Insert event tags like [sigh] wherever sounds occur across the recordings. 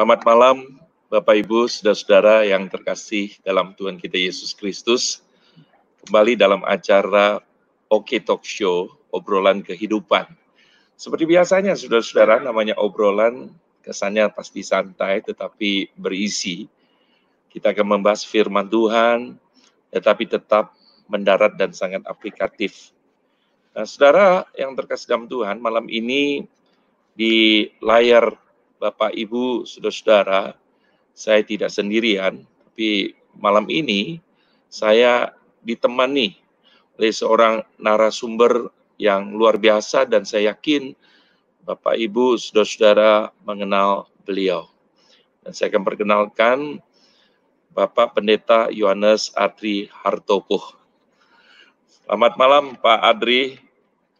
Selamat malam Bapak Ibu, saudara-saudara yang terkasih dalam Tuhan kita Yesus Kristus. Kembali dalam acara Oke Talk Show, obrolan kehidupan. Seperti biasanya saudara-saudara, namanya obrolan kesannya pasti santai tetapi berisi. Kita akan membahas firman Tuhan, tetapi tetap mendarat dan sangat aplikatif. Nah, saudara yang terkasih dalam Tuhan, malam ini di layar Bapak, Ibu, saudara-saudara, saya tidak sendirian, tapi malam ini saya ditemani oleh seorang narasumber yang luar biasa dan saya yakin Bapak, Ibu, saudara-saudara mengenal beliau. Dan saya akan perkenalkan Bapak Pendeta Yohanes Adri Hartopo. Selamat malam Pak Adri.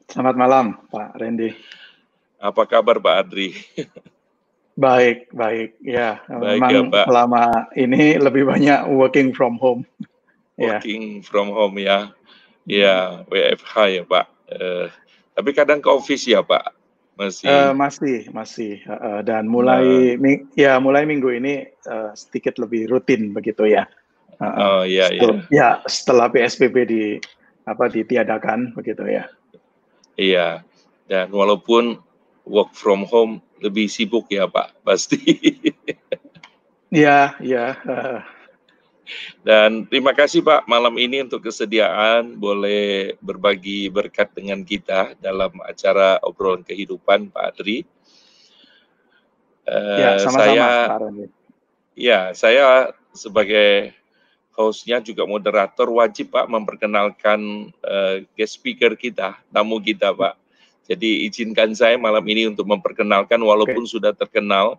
Selamat malam Pak Randy. Apa kabar Pak Adri? [laughs] Baik, baik. Ya, Baik memang ya, Pak. selama ini lebih banyak working from home. Ya, Working from home ya. Ya, WFH ya Pak. Eh, tapi kadang ke office ya Pak. Masih. Eh, masih, masih. Eh, dan mulai, mi- ya mulai minggu ini eh, sedikit lebih rutin begitu ya. Eh, oh iya iya. ya, setelah PSBB di apa ditiadakan begitu ya. Iya. Dan walaupun work from home lebih sibuk ya Pak, [laughs] pasti. Ya, ya. Dan terima kasih Pak malam ini untuk kesediaan boleh berbagi berkat dengan kita dalam acara obrolan kehidupan Pak Adri. Eh, ya, sama-sama saya ya saya sebagai hostnya juga moderator wajib Pak memperkenalkan eh, guest speaker kita, tamu kita Pak. Jadi izinkan saya malam ini untuk memperkenalkan walaupun sudah terkenal,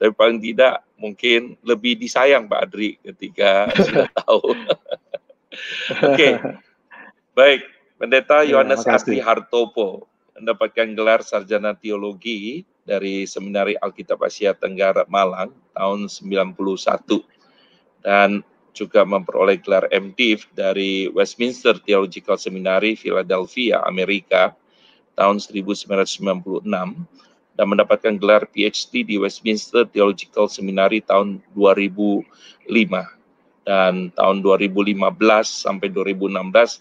tapi paling tidak mungkin lebih disayang Pak Adri ketika [laughs] sudah tahu. [laughs] Oke, baik. Pendeta Ya, Yohanes makasih. Hartopo mendapatkan gelar sarjana teologi dari Seminari Alkitab Asia Tenggara Malang tahun 91 dan juga memperoleh gelar MDiv dari Westminster Theological Seminary Philadelphia, Amerika tahun 1996 dan mendapatkan gelar PhD di Westminster Theological Seminary tahun 2005 dan tahun 2015 sampai 2016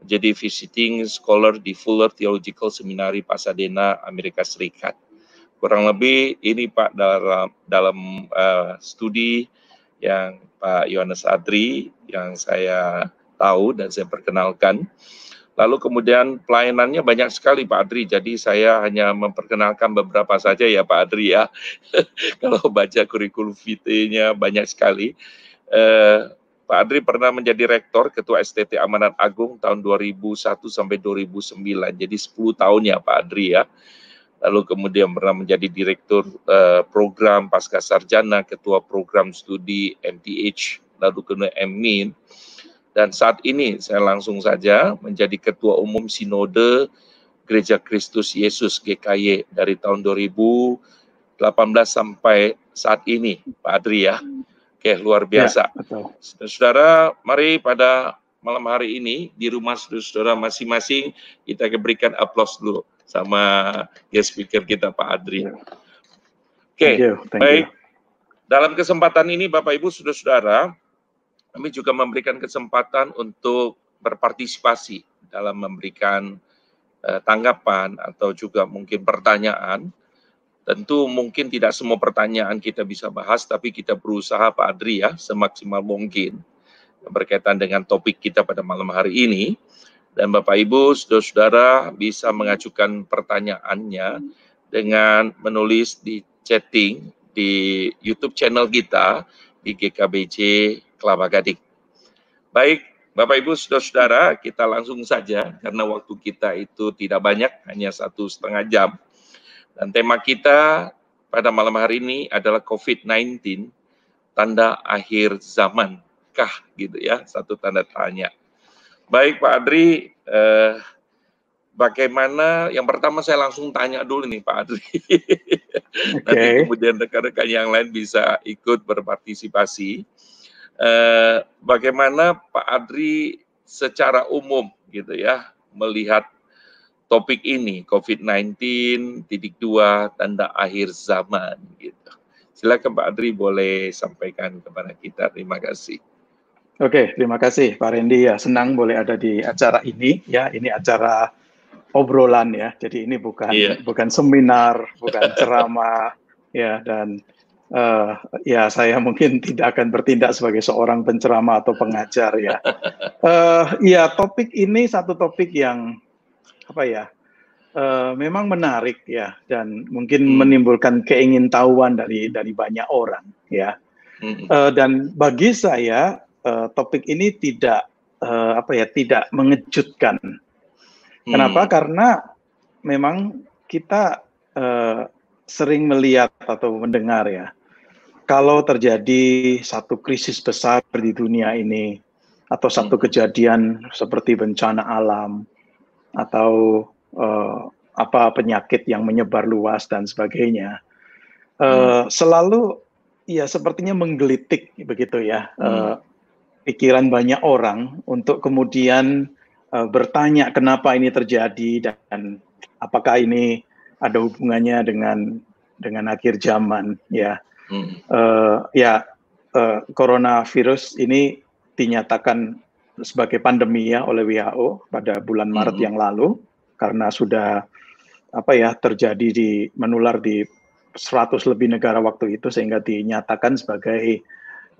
menjadi visiting scholar di Fuller Theological Seminary Pasadena, Amerika Serikat. Kurang lebih ini Pak dalam dalam eh, studi yang Pak Yohanes Adri yang saya tahu dan saya perkenalkan. Lalu kemudian pelayanannya banyak sekali Pak Adri, jadi saya hanya memperkenalkan beberapa saja ya Pak Adri ya. [laughs] Kalau baca kurikulum vitae-nya banyak sekali. Eh, Pak Adri pernah menjadi rektor Ketua STT Amanat Agung tahun 2001 sampai 2009, jadi 10 tahun ya Pak Adri ya. Lalu kemudian pernah menjadi direktur eh, program pasca sarjana, ketua program studi MTH, lalu kemudian MMIN. Dan saat ini saya langsung saja menjadi ketua umum Sinode Gereja Kristus Yesus GKY dari tahun 2018 sampai saat ini, Pak Adri ya. Oke, luar biasa. Betul. Saudara, mari pada malam hari ini di rumah saudara masing-masing kita berikan aplaus dulu sama guest speaker kita Pak Adri. Ya. Oke, thank baik. you. Dalam kesempatan ini Bapak Ibu saudara-saudara, kami juga memberikan kesempatan untuk berpartisipasi dalam memberikan eh, tanggapan atau juga mungkin pertanyaan. Tentu mungkin tidak semua pertanyaan kita bisa bahas, tapi kita berusaha Pak Adri ya semaksimal mungkin berkaitan dengan topik kita pada malam hari ini. Dan Bapak Ibu, saudara-saudara bisa mengajukan pertanyaannya dengan menulis di chatting di YouTube channel kita di GKBJ Kelapa Gading. Baik, Bapak Ibu, saudara-saudara, kita langsung saja karena waktu kita itu tidak banyak, hanya satu setengah jam. Dan tema kita pada malam hari ini adalah COVID-19, tanda akhir zaman kah gitu ya, satu tanda tanya. Baik Pak Adri, eh, bagaimana, yang pertama saya langsung tanya dulu nih Pak Adri. [laughs] Nanti Oke. kemudian rekan-rekan yang lain bisa ikut berpartisipasi. Eh, bagaimana Pak Adri secara umum gitu ya melihat topik ini COVID-19 titik dua tanda akhir zaman gitu. Silakan Pak Adri boleh sampaikan kepada kita. Terima kasih. Oke, terima kasih Pak Randy ya. Senang boleh ada di acara ini ya. Ini acara obrolan ya. Jadi ini bukan iya. bukan seminar, bukan ceramah [laughs] ya dan uh, ya saya mungkin tidak akan bertindak sebagai seorang penceramah atau pengajar ya. Uh, [laughs] ya topik ini satu topik yang apa ya? Uh, memang menarik ya dan mungkin hmm. menimbulkan keingintahuan dari dari banyak orang ya. Hmm. Uh, dan bagi saya uh, topik ini tidak uh, apa ya tidak mengejutkan. Hmm. Kenapa? Karena memang kita uh, sering melihat atau mendengar ya kalau terjadi satu krisis besar di dunia ini atau satu hmm. kejadian seperti bencana alam atau uh, apa penyakit yang menyebar luas dan sebagainya uh, hmm. selalu ya sepertinya menggelitik begitu ya hmm pikiran banyak orang untuk kemudian uh, bertanya kenapa ini terjadi dan apakah ini ada hubungannya dengan dengan akhir zaman ya hmm. uh, ya uh, coronavirus ini dinyatakan sebagai pandemi ya oleh WHO pada bulan Maret hmm. yang lalu karena sudah apa ya terjadi di menular di 100 lebih negara waktu itu sehingga dinyatakan sebagai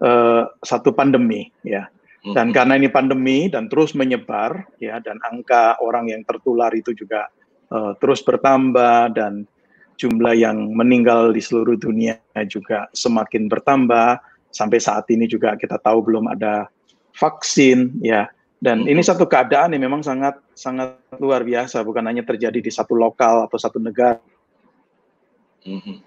uh, satu pandemi ya. Dan hmm. karena ini pandemi dan terus menyebar ya dan angka orang yang tertular itu juga uh, terus bertambah dan jumlah yang meninggal di seluruh dunia juga semakin bertambah sampai saat ini juga kita tahu belum ada vaksin ya dan ini hmm. satu keadaan yang memang sangat sangat luar biasa bukan hanya terjadi di satu lokal atau satu negara. Mm-hmm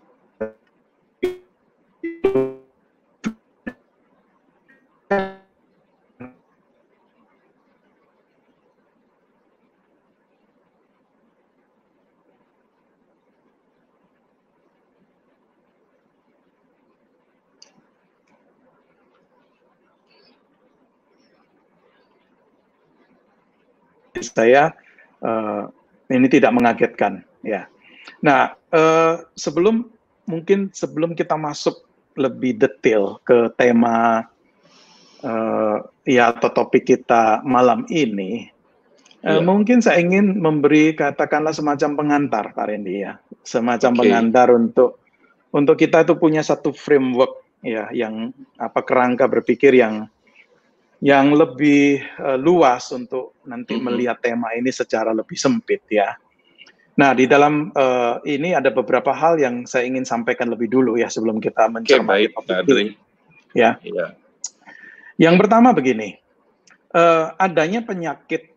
saya uh, ini tidak mengagetkan ya. Nah, uh, sebelum mungkin sebelum kita masuk lebih detail ke tema uh, ya atau topik kita malam ini, uh, mungkin saya ingin memberi katakanlah semacam pengantar Pak Randy ya, semacam okay. pengantar untuk untuk kita itu punya satu framework ya yang apa kerangka berpikir yang yang lebih uh, luas untuk nanti mm -hmm. melihat tema ini secara lebih sempit ya. Nah, di dalam uh, ini ada beberapa hal yang saya ingin sampaikan lebih dulu ya sebelum kita mencermati okay, topik ini. Ya. Yeah. Yang pertama begini, uh, adanya penyakit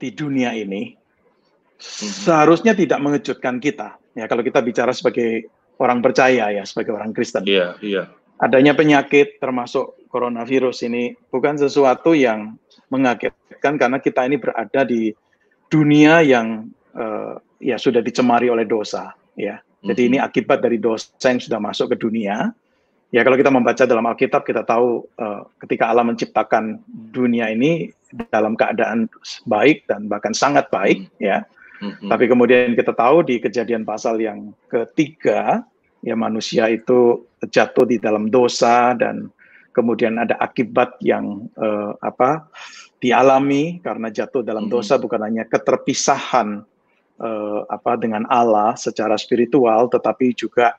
di dunia ini mm-hmm. seharusnya tidak mengejutkan kita. Ya, kalau kita bicara sebagai orang percaya ya, sebagai orang Kristen. Iya, yeah, iya. Yeah. Adanya penyakit termasuk coronavirus ini bukan sesuatu yang mengagetkan karena kita ini berada di dunia yang uh, ya sudah dicemari oleh dosa ya. Jadi ini mhm. akibat dari dosa yang sudah masuk ke dunia. Ya kalau kita membaca dalam Alkitab kita tahu uh, ketika Allah menciptakan dunia ini dalam keadaan baik dan bahkan sangat baik mm-hmm. ya. Mm-hmm. Tapi kemudian kita tahu di kejadian pasal yang ketiga ya manusia itu jatuh di dalam dosa dan kemudian ada akibat yang uh, apa dialami karena jatuh dalam dosa bukan hanya keterpisahan uh, apa dengan Allah secara spiritual tetapi juga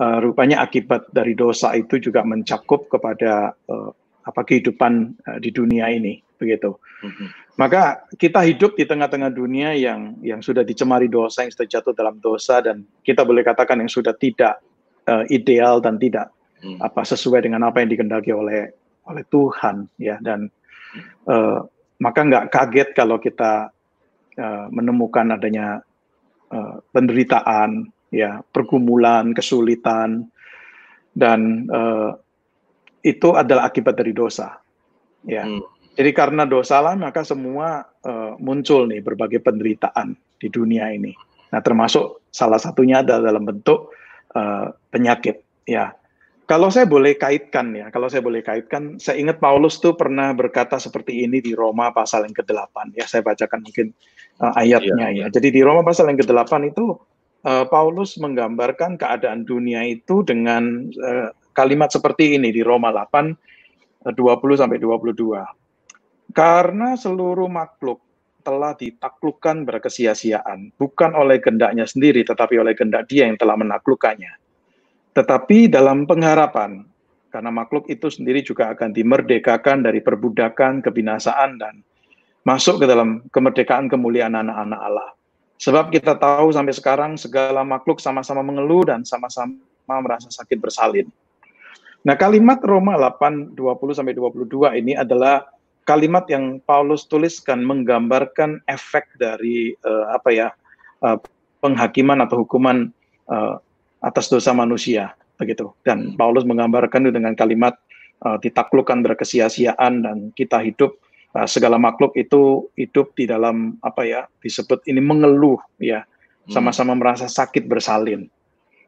uh, rupanya akibat dari dosa itu juga mencakup kepada uh, apa kehidupan uh, di dunia ini begitu. Mm-hmm. Maka kita hidup di tengah-tengah dunia yang yang sudah dicemari dosa, yang sudah jatuh dalam dosa dan kita boleh katakan yang sudah tidak uh, ideal dan tidak hmm. apa sesuai dengan apa yang dikendaki oleh oleh Tuhan ya dan uh, maka nggak kaget kalau kita uh, menemukan adanya uh, penderitaan ya pergumulan kesulitan dan uh, itu adalah akibat dari dosa ya hmm. Jadi karena dosa lah maka semua uh, muncul nih berbagai penderitaan di dunia ini nah termasuk salah satunya adalah dalam bentuk uh, penyakit ya kalau saya boleh kaitkan ya, kalau saya boleh kaitkan, saya ingat Paulus tuh pernah berkata seperti ini di Roma pasal yang ke-8 ya. Saya bacakan mungkin uh, ayatnya yeah, ya. Jadi di Roma pasal yang ke-8 itu uh, Paulus menggambarkan keadaan dunia itu dengan uh, kalimat seperti ini di Roma 8 20 sampai 22. Karena seluruh makhluk telah ditaklukkan berkesia-siaan, bukan oleh kehendaknya sendiri, tetapi oleh kehendak dia yang telah menaklukkannya. Tetapi dalam pengharapan, karena makhluk itu sendiri juga akan dimerdekakan dari perbudakan, kebinasaan, dan masuk ke dalam kemerdekaan kemuliaan anak-anak Allah. Sebab kita tahu sampai sekarang segala makhluk sama-sama mengeluh dan sama-sama merasa sakit bersalin. Nah, kalimat Roma 8 20 sampai 22 ini adalah kalimat yang Paulus tuliskan menggambarkan efek dari uh, apa ya uh, penghakiman atau hukuman uh, atas dosa manusia begitu dan Paulus menggambarkan itu dengan kalimat uh, ditaklukkan berkesia-siaan dan kita hidup uh, segala makhluk itu hidup di dalam apa ya disebut ini mengeluh ya hmm. sama-sama merasa sakit bersalin.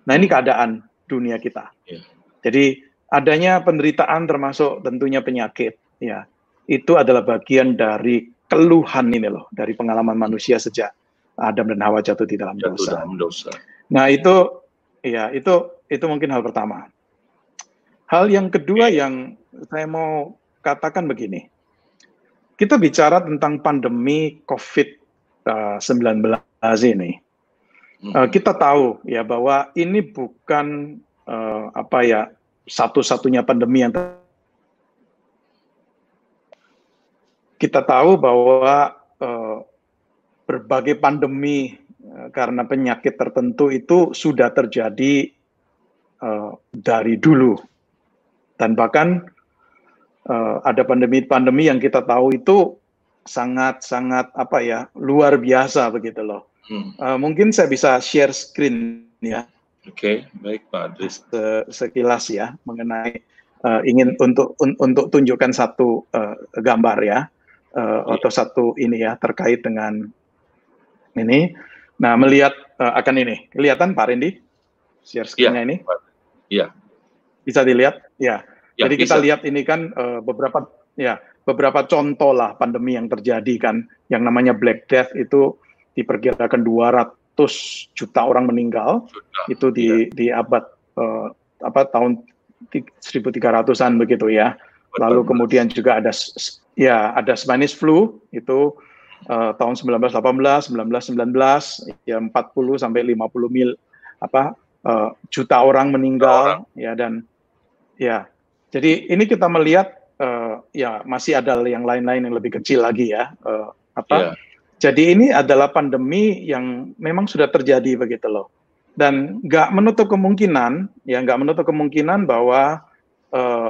Nah ini keadaan dunia kita. Yeah. Jadi adanya penderitaan termasuk tentunya penyakit ya itu adalah bagian dari keluhan ini loh, dari pengalaman manusia sejak Adam dan Hawa jatuh di dalam jatuh dosa. Dalam dosa. Nah itu, ya itu itu mungkin hal pertama. Hal yang kedua yang saya mau katakan begini, kita bicara tentang pandemi COVID-19 ini. Hmm. Kita tahu ya bahwa ini bukan uh, apa ya satu-satunya pandemi yang kita tahu bahwa uh, berbagai pandemi uh, karena penyakit tertentu itu sudah terjadi uh, dari dulu dan bahkan uh, ada pandemi-pandemi yang kita tahu itu sangat-sangat apa ya luar biasa begitu loh. Hmm. Uh, mungkin saya bisa share screen ya. Oke, okay, baik Pak Adris. sekilas ya mengenai uh, ingin untuk un, untuk tunjukkan satu uh, gambar ya uh, atau satu ini ya terkait dengan ini. Nah, melihat uh, akan ini, kelihatan Pak Rendi share screen-nya ya, ini? Iya. Bisa dilihat? Ya. ya Jadi bisa. kita lihat ini kan uh, beberapa ya beberapa contoh lah pandemi yang terjadi kan, yang namanya Black Death itu diperkirakan 200 juta orang meninggal juta. itu di ya. di abad uh, apa tahun 1300-an begitu ya. Lalu kemudian juga ada ya ada Spanish flu itu uh, tahun 1918, 1919 ya 40 sampai 50 mil apa uh, juta orang meninggal orang. ya dan ya. Jadi ini kita melihat uh, ya masih ada yang lain-lain yang lebih kecil lagi ya uh, apa. Yeah. Jadi ini adalah pandemi yang memang sudah terjadi begitu loh. Dan nggak menutup kemungkinan, ya nggak menutup kemungkinan bahwa uh,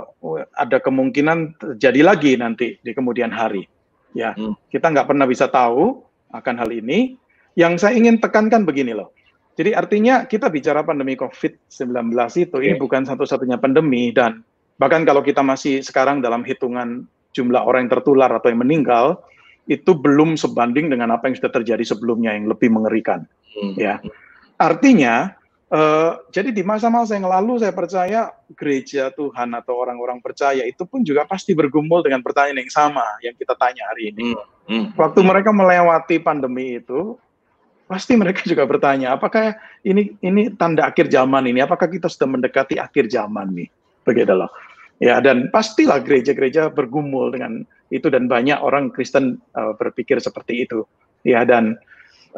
ada kemungkinan terjadi lagi nanti di kemudian hari. Ya, hmm. kita nggak pernah bisa tahu akan hal ini. Yang saya ingin tekankan begini loh. Jadi artinya kita bicara pandemi COVID-19 itu okay. ini bukan satu-satunya pandemi dan bahkan kalau kita masih sekarang dalam hitungan jumlah orang yang tertular atau yang meninggal itu belum sebanding dengan apa yang sudah terjadi sebelumnya yang lebih mengerikan. Hmm. Ya, artinya Uh, jadi di masa-masa yang lalu saya percaya gereja Tuhan atau orang-orang percaya itu pun juga pasti bergumul dengan pertanyaan yang sama yang kita tanya hari ini. Hmm, hmm. Waktu mereka melewati pandemi itu, pasti mereka [laughs] juga bertanya, apakah ini ini tanda akhir zaman ini? Apakah kita sudah mendekati akhir zaman nih? Begitu loh. Ya dan pastilah gereja-gereja bergumul dengan itu dan banyak orang Kristen uh, berpikir seperti itu. Ya dan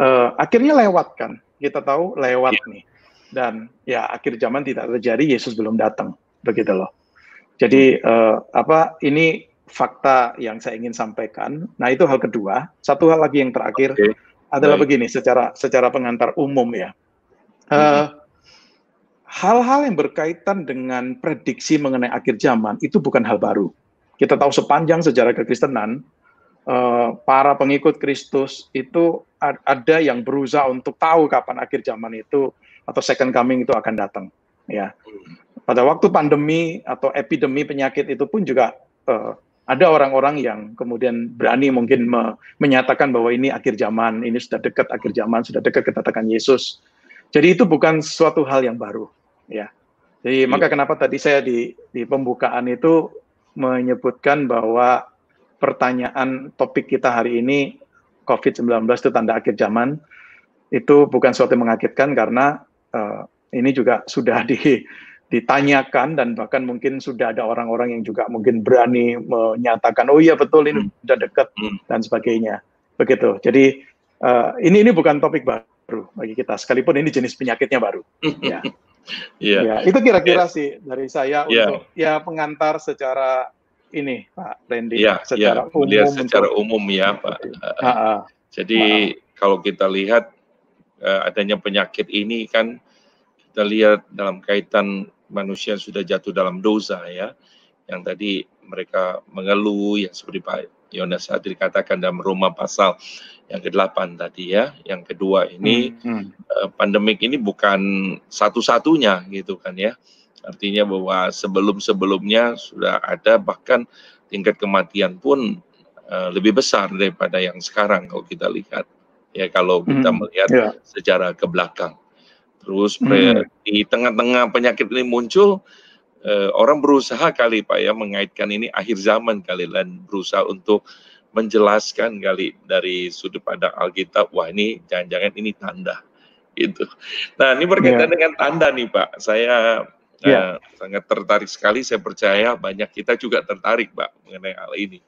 uh, akhirnya lewat kan. Kita tahu lewat yeah. nih dan ya akhir zaman tidak terjadi Yesus belum datang begitu loh. Jadi uh, apa ini fakta yang saya ingin sampaikan. Nah itu hal kedua. Satu hal lagi yang terakhir okay. adalah Baik. begini secara secara pengantar umum ya. Uh, hal-hal yang berkaitan dengan prediksi mengenai akhir zaman itu bukan hal baru. Kita tahu sepanjang sejarah kekristenan Uh, para pengikut Kristus itu ada yang berusaha untuk tahu kapan akhir zaman itu atau second coming itu akan datang ya pada waktu pandemi atau epidemi penyakit itu pun juga uh, ada orang-orang yang kemudian berani mungkin me menyatakan bahwa ini akhir zaman, ini sudah dekat akhir zaman, sudah dekat kedatangan Yesus. Jadi itu bukan suatu hal yang baru, ya. Jadi hmm. maka kenapa tadi saya di di pembukaan itu menyebutkan bahwa pertanyaan topik kita hari ini COVID-19 itu tanda akhir zaman itu bukan suatu yang mengagetkan karena uh, ini juga sudah di, ditanyakan dan bahkan mungkin sudah ada orang-orang yang juga mungkin berani menyatakan oh iya betul ini hmm. sudah dekat hmm. dan sebagainya begitu jadi uh, ini ini bukan topik baru bagi kita sekalipun ini jenis penyakitnya baru [laughs] ya yeah. ya itu kira-kira yeah. sih dari saya yeah. untuk ya pengantar secara ini Pak Randy ya, secara ya, umum secara umum ya Pak. Ha -ha. Jadi ha kalau kita lihat uh, adanya penyakit ini kan kita lihat dalam kaitan manusia yang sudah jatuh dalam dosa ya, yang tadi mereka mengeluh yang seperti Pak Yonas tadi katakan dalam Roma pasal yang ke-8 tadi ya. Yang kedua ini hmm, hmm. Uh, pandemik ini bukan satu-satunya gitu kan ya Artinya bahwa sebelum-sebelumnya sudah ada bahkan tingkat kematian pun uh, lebih besar daripada yang sekarang kalau kita lihat ya kalau kita hmm, melihat yeah. secara ke belakang. Terus mm. di tengah-tengah penyakit ini muncul uh, orang berusaha kali Pak ya mengaitkan ini akhir zaman kali dan berusaha untuk menjelaskan kali dari sudut pandang Alkitab wah ini jangan-jangan ini tanda itu. Nah, ini berkaitan yeah. dengan tanda nih Pak. Saya ya. uh, sangat tertarik sekali. Saya percaya banyak kita juga tertarik, Pak, mengenai hal ini.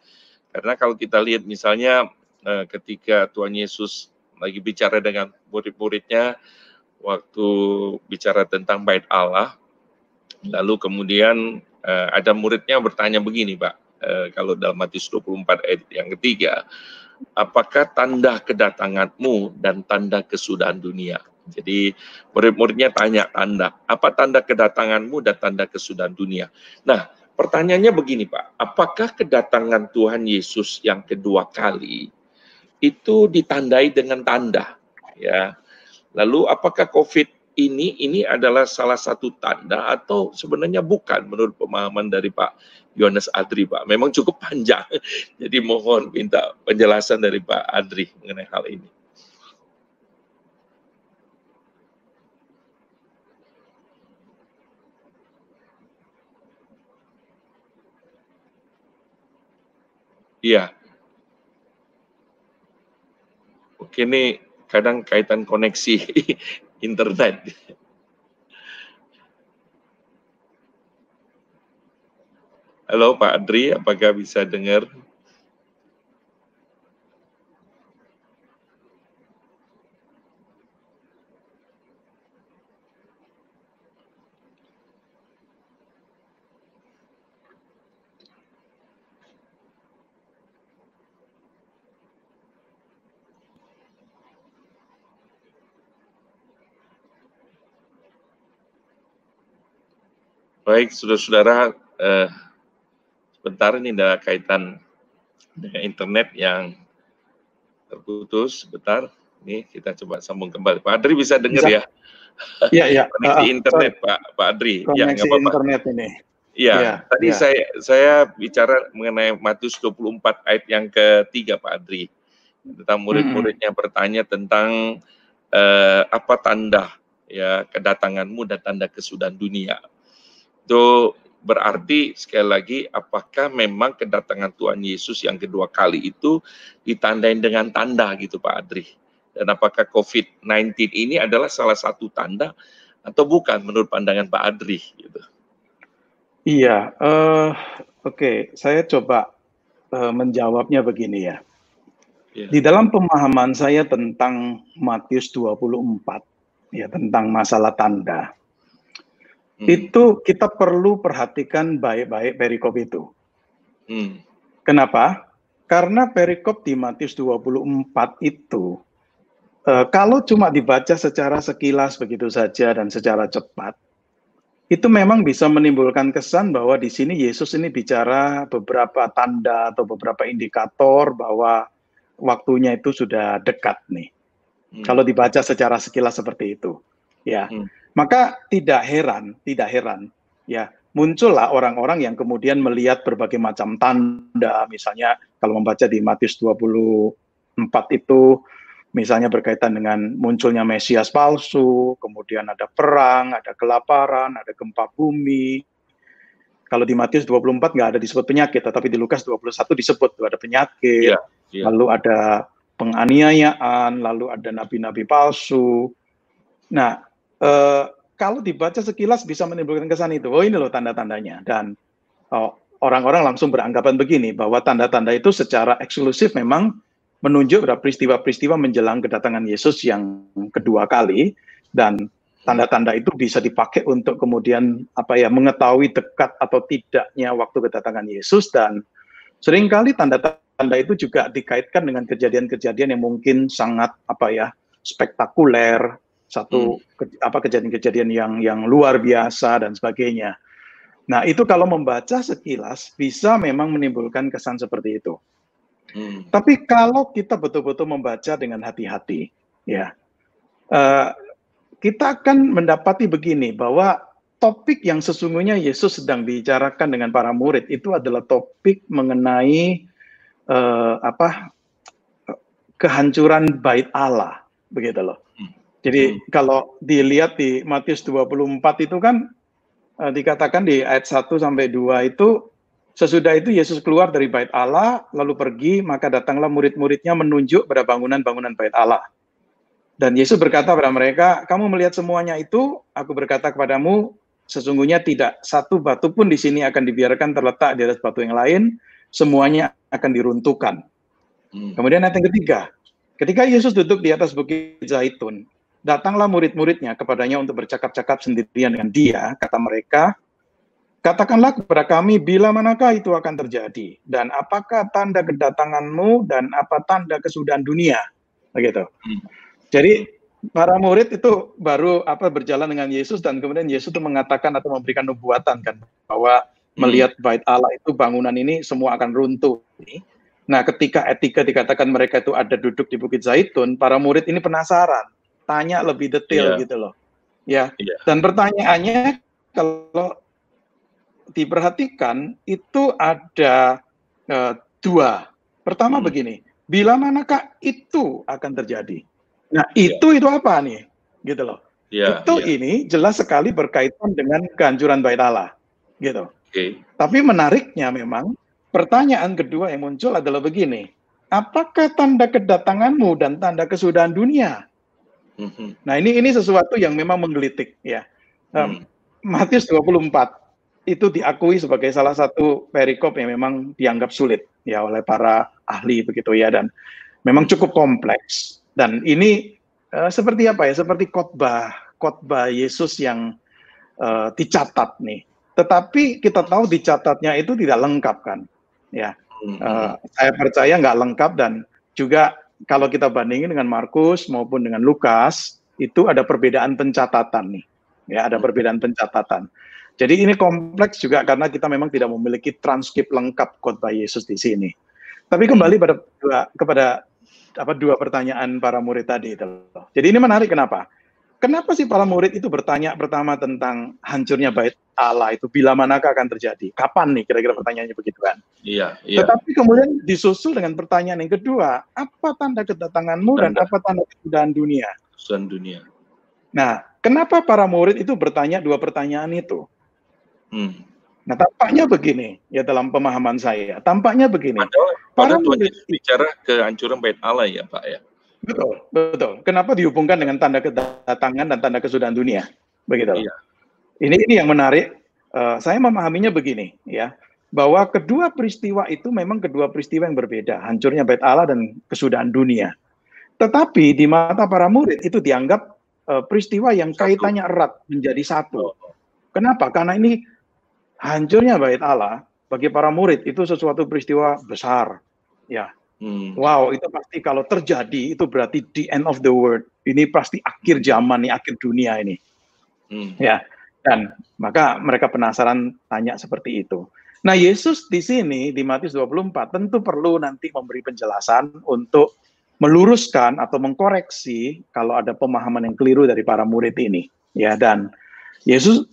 Karena kalau kita lihat misalnya uh, ketika Tuhan Yesus lagi bicara dengan murid-muridnya waktu bicara tentang bait Allah, lalu kemudian uh, ada muridnya bertanya begini, Pak, uh, kalau dalam Matius 24 ayat yang ketiga, apakah tanda kedatanganmu dan tanda kesudahan dunia? Jadi murid-muridnya tanya tanda, apa tanda kedatanganmu dan tanda kesudahan dunia? Nah, pertanyaannya begini Pak, apakah kedatangan Tuhan Yesus yang kedua kali itu ditandai dengan tanda? Ya, lalu apakah COVID ini ini adalah salah satu tanda atau sebenarnya bukan menurut pemahaman dari Pak Yohanes Adri Pak. Memang cukup panjang. [laughs] Jadi mohon minta penjelasan dari Pak Adri mengenai hal ini. Iya. Oke, ini kadang kaitan koneksi [laughs] internet. Halo Pak Adri, apakah bisa dengar? Baik, saudara-saudara, eh, sebentar ini ada kaitan dengan internet yang terputus. Sebentar, ini kita coba sambung kembali. Pak Adri bisa dengar bisa. ya? Iya, iya. [laughs] Koneksi uh, internet, sorry. Pak, Pak Adri. Koneksi ya, apa -apa. internet ini. Iya, ya, tadi ya. saya saya bicara mengenai Matius 24 ayat yang ketiga, Pak Adri. Tentang murid-muridnya hmm. bertanya tentang uh, apa tanda ya kedatanganmu dan tanda kesudahan dunia. Itu berarti sekali lagi apakah memang kedatangan Tuhan Yesus yang kedua kali itu ditandain dengan tanda gitu Pak Adri? Dan apakah COVID-19 ini adalah salah satu tanda atau bukan menurut pandangan Pak Adri gitu? Iya, uh, oke, okay. saya coba uh, menjawabnya begini ya. Yeah. Di dalam pemahaman saya tentang Matius 24 ya tentang masalah tanda hmm. itu kita perlu perhatikan baik-baik perikop itu. Hmm. Kenapa? Karena perikop di Matius 24 itu, uh, kalau cuma dibaca secara sekilas begitu saja dan secara cepat, itu memang bisa menimbulkan kesan bahwa di sini Yesus ini bicara beberapa tanda atau beberapa indikator bahwa waktunya itu sudah dekat nih. Hmm. Kalau dibaca secara sekilas seperti itu, ya. Hmm. Maka tidak heran, tidak heran, ya muncullah orang-orang yang kemudian melihat berbagai macam tanda, misalnya kalau membaca di Matius 24 itu, misalnya berkaitan dengan munculnya Mesias palsu, kemudian ada perang, ada kelaparan, ada gempa bumi. Kalau di Matius 24 nggak ada disebut penyakit, tetapi di Lukas 21 disebut ada penyakit, yeah, yeah. lalu ada penganiayaan, lalu ada nabi-nabi palsu. Nah, eh, kalau dibaca sekilas bisa menimbulkan kesan itu. Oh ini loh tanda-tandanya. Dan oh, orang-orang langsung beranggapan begini bahwa tanda-tanda itu secara eksklusif memang menunjuk pada peristiwa-peristiwa menjelang kedatangan Yesus yang kedua kali dan tanda-tanda itu bisa dipakai untuk kemudian apa ya mengetahui dekat atau tidaknya waktu kedatangan Yesus dan sering kali tanda-tanda itu juga dikaitkan dengan kejadian-kejadian yang mungkin sangat apa ya spektakuler satu hmm. ke, apa kejadian-kejadian yang yang luar biasa dan sebagainya. Nah, itu kalau membaca sekilas bisa memang menimbulkan kesan seperti itu. Hmm. Tapi kalau kita betul-betul membaca dengan hati-hati, ya, uh, kita akan mendapati begini bahwa topik yang sesungguhnya Yesus sedang bicarakan dengan para murid itu adalah topik mengenai uh, apa kehancuran bait Allah, begitu loh. Jadi hmm. kalau dilihat di Matius 24 itu kan uh, dikatakan di ayat 1 sampai 2 itu sesudah itu Yesus keluar dari bait Allah lalu pergi maka datanglah murid-muridnya menunjuk pada bangunan-bangunan bait Allah. Dan Yesus berkata kepada mereka, "Kamu melihat semuanya itu, aku berkata kepadamu, sesungguhnya tidak satu batu pun di sini akan dibiarkan terletak di atas batu yang lain, semuanya akan diruntuhkan." Hmm. Kemudian ayat yang ketiga, ketika Yesus duduk di atas bukit Zaitun, Datanglah murid-muridnya kepadanya untuk bercakap-cakap sendirian dengan dia, kata mereka, Katakanlah kepada kami bila manakah itu akan terjadi dan apakah tanda kedatanganmu dan apa tanda kesudahan dunia begitu. Hmm. Jadi para murid itu baru apa berjalan dengan Yesus dan kemudian Yesus itu mengatakan atau memberikan nubuatan kan bahwa hmm. melihat bait Allah itu bangunan ini semua akan runtuh. Nah, ketika etika dikatakan mereka itu ada duduk di Bukit Zaitun, para murid ini penasaran tanya lebih detail yeah. gitu loh. Ya. Yeah. Dan pertanyaannya kalau diperhatikan itu ada uh, dua. Pertama hmm. begini, bila manakah itu akan terjadi? Nah, iya. itu yeah. itu apa nih? Gitu loh. Yeah, itu yeah. ini jelas sekali berkaitan dengan kehancuran bait Allah. Gitu. Okay. Tapi menariknya memang pertanyaan kedua yang muncul adalah begini. Apakah tanda kedatanganmu dan tanda kesudahan dunia Mm-hmm. Nah ini ini sesuatu yang memang menggelitik ya. Um, Matius 24 itu diakui sebagai salah satu perikop yang memang dianggap sulit ya oleh para ahli begitu ya dan memang cukup kompleks dan ini uh, seperti apa ya seperti khotbah khotbah Yesus yang uh, dicatat nih. Tetapi kita tahu dicatatnya itu tidak lengkap kan ya. Uh, saya percaya nggak lengkap dan juga kalau kita bandingin dengan Markus maupun dengan Lukas, itu ada perbedaan pencatatan nih. Ya, ada perbedaan pencatatan. Jadi ini kompleks juga karena kita memang tidak memiliki transkrip lengkap khotbah Yesus di sini. Tapi kembali pada dua, kepada apa dua pertanyaan para murid tadi itu. Jadi ini menarik kenapa? Kenapa sih para murid itu bertanya pertama tentang hancurnya bait Allah itu bila manakah akan terjadi? Kapan nih kira-kira pertanyaannya begitu kan? Iya, iya. Tetapi kemudian disusul dengan pertanyaan yang kedua, apa tanda kedatanganmu tanda. dan apa tanda kesudahan dunia? Kesudahan dunia. Nah, kenapa para murid itu bertanya dua pertanyaan itu? Hmm. Nah, tampaknya begini, ya dalam pemahaman saya, tampaknya begini. Padahal, padahal Tuhan murid, bicara kehancuran bait Allah ya, Pak ya. Betul, betul. Kenapa dihubungkan dengan tanda kedatangan dan tanda kesudahan dunia? Begitu. Iya. Ini ini yang menarik. Uh, saya memahaminya begini, ya, bahwa kedua peristiwa itu memang kedua peristiwa yang berbeda, hancurnya bait Allah dan kesudahan dunia. Tetapi di mata para murid itu dianggap uh, peristiwa yang kaitannya erat menjadi satu. Kenapa? Karena ini hancurnya bait Allah bagi para murid itu sesuatu peristiwa besar, ya Hmm. Wow, itu pasti kalau terjadi itu berarti the end of the world. Ini pasti akhir zaman nih, akhir dunia ini. Hmm. Ya, dan maka mereka penasaran tanya seperti itu. Nah, Yesus di sini di Matius 24 tentu perlu nanti memberi penjelasan untuk meluruskan atau mengkoreksi kalau ada pemahaman yang keliru dari para murid ini. Ya, dan Yesus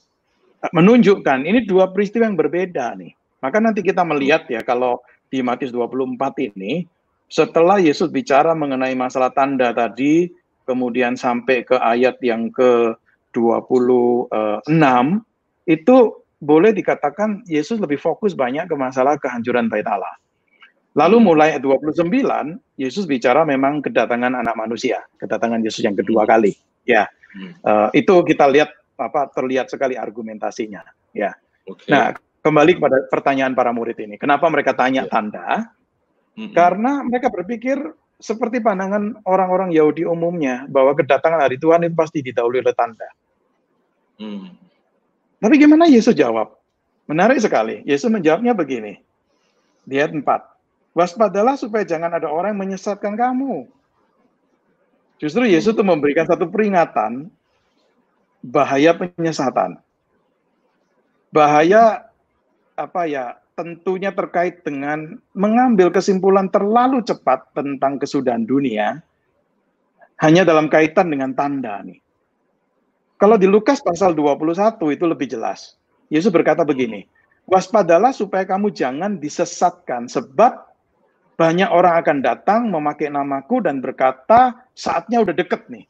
menunjukkan ini dua peristiwa yang berbeda nih. Maka nanti kita melihat ya kalau di Matius 24 ini setelah Yesus bicara mengenai masalah tanda tadi, kemudian sampai ke ayat yang ke-26, itu boleh dikatakan Yesus lebih fokus banyak ke masalah kehancuran bait Allah. Lalu mulai 29 Yesus bicara memang kedatangan anak manusia, kedatangan Yesus yang kedua kali. Ya, uh, itu kita lihat apa terlihat sekali argumentasinya. Ya. Okay. Nah, kembali kepada pertanyaan para murid ini. Kenapa mereka tanya yeah. tanda? -hmm. Karena mereka berpikir seperti pandangan orang-orang Yahudi umumnya bahwa kedatangan hari Tuhan itu pasti didahului oleh tanda. Mm. Tapi gimana Yesus jawab? Menarik sekali. Yesus menjawabnya begini. Di ayat 4. Waspadalah supaya jangan ada orang yang menyesatkan kamu. Justru Yesus itu memberikan satu peringatan bahaya penyesatan. Bahaya apa ya? Tentunya terkait dengan mengambil kesimpulan terlalu cepat tentang kesudahan dunia hanya dalam kaitan dengan tanda nih. Kalau di Lukas pasal 21 itu lebih jelas. Yesus berkata begini, waspadalah supaya kamu jangan disesatkan, sebab banyak orang akan datang memakai namaku dan berkata, saatnya udah deket nih.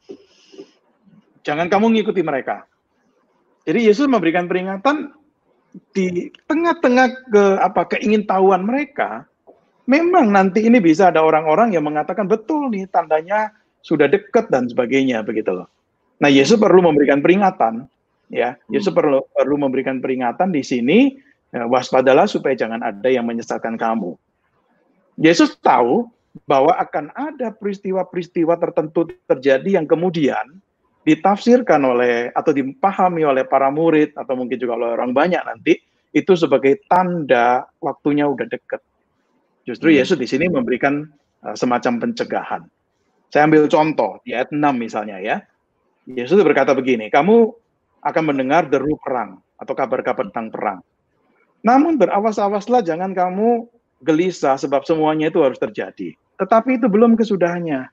Jangan kamu ngikuti mereka. Jadi Yesus memberikan peringatan di tengah-tengah ke apa keingintahuan mereka, memang nanti ini bisa ada orang-orang yang mengatakan betul nih tandanya sudah dekat dan sebagainya begitu loh. Nah, Yesus perlu memberikan peringatan ya Yesus hmm. perlu perlu memberikan peringatan di sini ya, waspadalah supaya jangan ada yang menyesatkan kamu. Yesus tahu bahwa akan ada peristiwa-peristiwa tertentu terjadi yang kemudian ditafsirkan oleh atau dipahami oleh para murid atau mungkin juga oleh orang banyak nanti itu sebagai tanda waktunya udah dekat. Justru hmm. Yesus di sini memberikan uh, semacam pencegahan. Saya ambil contoh di ayat 6 misalnya ya. Yesus berkata begini, kamu akan mendengar deru perang atau kabar-kabar tentang perang. Namun berawas-awaslah jangan kamu gelisah sebab semuanya itu harus terjadi. Tetapi itu belum kesudahannya.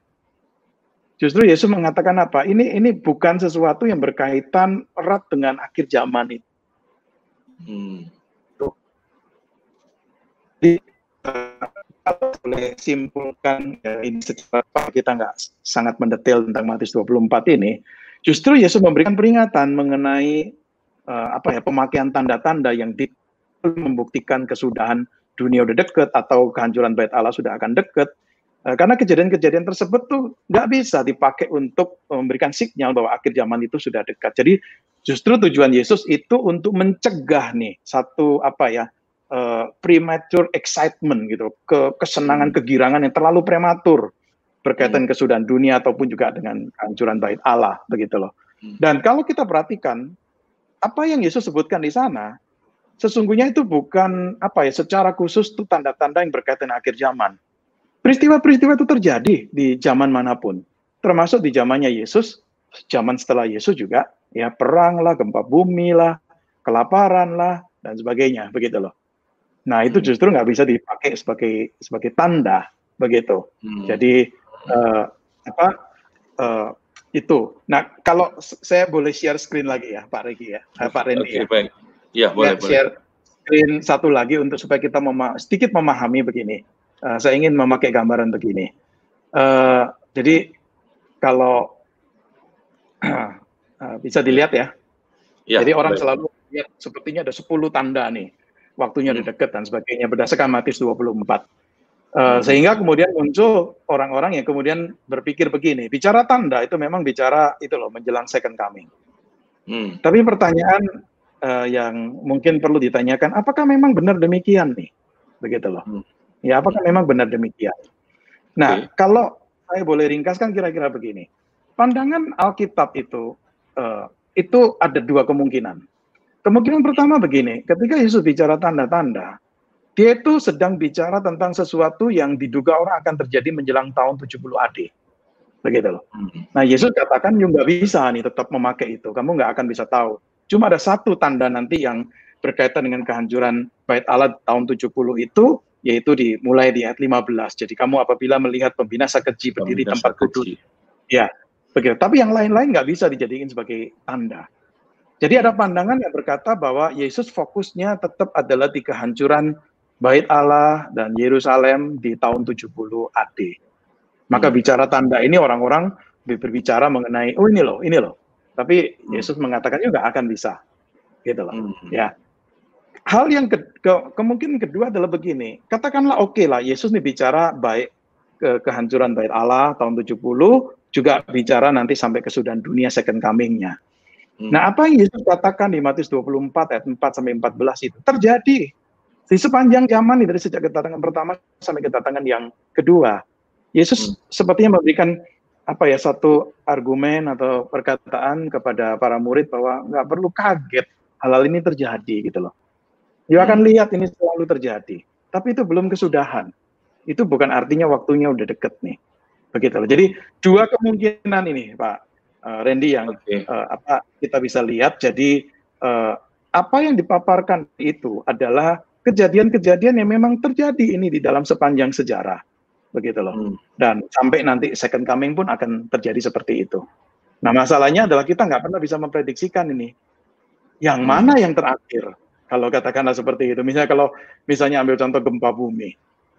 Justru Yesus mengatakan apa? Ini ini bukan sesuatu yang berkaitan erat dengan akhir zaman itu. Hmm. Jadi, boleh simpulkan ya, ini secara kita nggak sangat mendetail tentang Matius 24 ini, Justru Yesus memberikan peringatan mengenai uh, apa ya pemakaian tanda-tanda yang di, membuktikan kesudahan dunia udah deket atau kehancuran bait Allah sudah akan deket. Uh, karena kejadian-kejadian tersebut tuh nggak bisa dipakai untuk memberikan sinyal bahwa akhir zaman itu sudah dekat. Jadi justru tujuan Yesus itu untuk mencegah nih satu apa ya uh, premature excitement gitu, ke kesenangan kegirangan yang terlalu prematur berkaitan hmm. kesudahan dunia ataupun juga dengan kehancuran bait Allah begitu loh. Hmm. Dan kalau kita perhatikan apa yang Yesus sebutkan di sana sesungguhnya itu bukan apa ya secara khusus itu tanda-tanda yang berkaitan akhir zaman. Peristiwa-peristiwa itu terjadi di zaman mana pun, termasuk di zamannya Yesus, zaman setelah Yesus juga ya perang lah, gempa bumi lah, kelaparan lah dan sebagainya begitu loh. Nah itu hmm. justru nggak bisa dipakai sebagai sebagai tanda begitu. Hmm. Jadi uh, apa uh, itu. Nah, kalau saya boleh share screen lagi ya, Pak Regi ya, uh, Pak Randy okay, ya. Baik. Ya, boleh, boleh. Share screen satu lagi untuk supaya kita mema sedikit memahami begini. Uh, saya ingin memakai gambaran begini. Uh, jadi kalau uh, [clears throat] bisa dilihat ya. ya jadi orang baik. selalu lihat sepertinya ada 10 tanda nih. Waktunya hmm. dekat dan sebagainya berdasarkan Matius 24. Uh, sehingga kemudian muncul orang-orang yang kemudian berpikir begini, bicara tanda itu memang bicara itu loh menjelang second coming. Hmm. Tapi pertanyaan uh, yang mungkin perlu ditanyakan, apakah memang benar demikian nih, begitu loh? Hmm. Ya, apakah memang benar demikian? Nah, okay. kalau saya boleh ringkaskan kira-kira begini, pandangan Alkitab itu uh, itu ada dua kemungkinan. Kemungkinan pertama begini, ketika Yesus bicara tanda-tanda, dia itu sedang bicara tentang sesuatu yang diduga orang akan terjadi menjelang tahun 70 AD. Begitu loh. Hmm. Nah, Yesus katakan, "You nggak bisa nih tetap memakai itu. Kamu nggak akan bisa tahu. Cuma ada satu tanda nanti yang berkaitan dengan kehancuran bait Allah tahun 70 itu, yaitu dimulai di ayat 15. Jadi kamu apabila melihat pembinasa keji berdiri tempat kudus. Ya, begitu. Tapi yang lain-lain nggak bisa dijadikan sebagai tanda. Jadi ada pandangan yang berkata bahwa Yesus fokusnya tetap adalah di kehancuran bait Allah dan Yerusalem di tahun 70 AD. Maka hmm. bicara tanda ini orang-orang berbicara mengenai oh ini loh, ini loh. Tapi hmm. Yesus mengatakan juga akan bisa. Gitu loh. Hmm. Ya. Hal yang ke, ke, kemungkinan kedua adalah begini. Katakanlah oke okay lah Yesus nih bicara baik ke kehancuran bait Allah tahun 70 juga bicara nanti sampai kesudahan dunia second coming-nya. Hmm. Nah, apa yang Yesus katakan di Matius 24 ayat 4 sampai 14 itu terjadi di sepanjang zaman dari sejak kedatangan pertama sampai kedatangan yang kedua. Yesus hmm. sepertinya memberikan apa ya satu argumen atau perkataan kepada para murid bahwa nggak perlu kaget hal-hal ini terjadi gitu loh. You akan hmm. lihat ini selalu terjadi. Tapi itu belum kesudahan. Itu bukan artinya waktunya udah deket nih. Begitu loh. Jadi dua kemungkinan ini Pak uh, Randy yang okay. uh, eh, apa kita bisa lihat. Jadi uh, apa yang dipaparkan itu adalah kejadian-kejadian yang memang terjadi ini di dalam sepanjang sejarah. Begitu loh. Hmm. Dan sampai nanti second coming pun akan terjadi seperti itu. Nah masalahnya adalah kita nggak pernah bisa memprediksikan ini. Yang hmm. mana yang terakhir? Kalau katakanlah seperti itu. Misalnya kalau misalnya ambil contoh gempa bumi.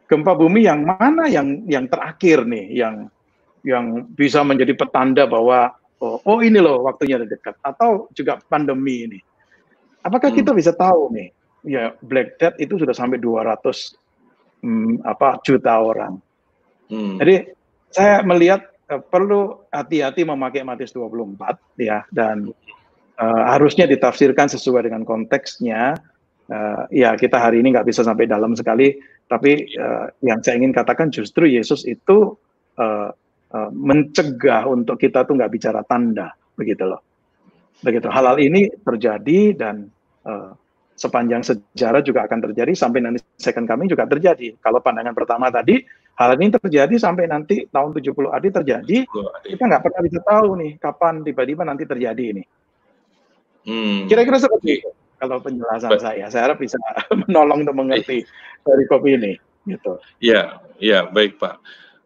Gempa bumi yang mana yang yang terakhir nih yang yang bisa menjadi petanda bahwa oh, oh ini loh waktunya dekat atau juga pandemi ini. Apakah hmm. kita bisa tahu nih ya Black Death itu sudah sampai 200 hmm, apa juta orang. Hmm. Jadi saya melihat uh, perlu hati-hati memakai Matius 24 ya dan uh, harusnya ditafsirkan sesuai dengan konteksnya. Uh, ya kita hari ini nggak bisa sampai dalam sekali, tapi uh, yang saya ingin katakan justru Yesus itu uh, uh, mencegah untuk kita tuh nggak bicara tanda, begitu loh. Begitu. Hal-hal ini terjadi dan uh, sepanjang sejarah juga akan terjadi sampai nanti second coming juga terjadi. Kalau pandangan pertama tadi hal ini terjadi sampai nanti tahun 70 AD terjadi, kita nggak pernah bisa tahu nih kapan tiba-tiba nanti terjadi ini. Hmm. Kira-kira seperti itu kalau penjelasan ba saya. Saya harap bisa [laughs] menolong untuk mengerti dari kopi ini. Gitu. Ya, ya baik Pak.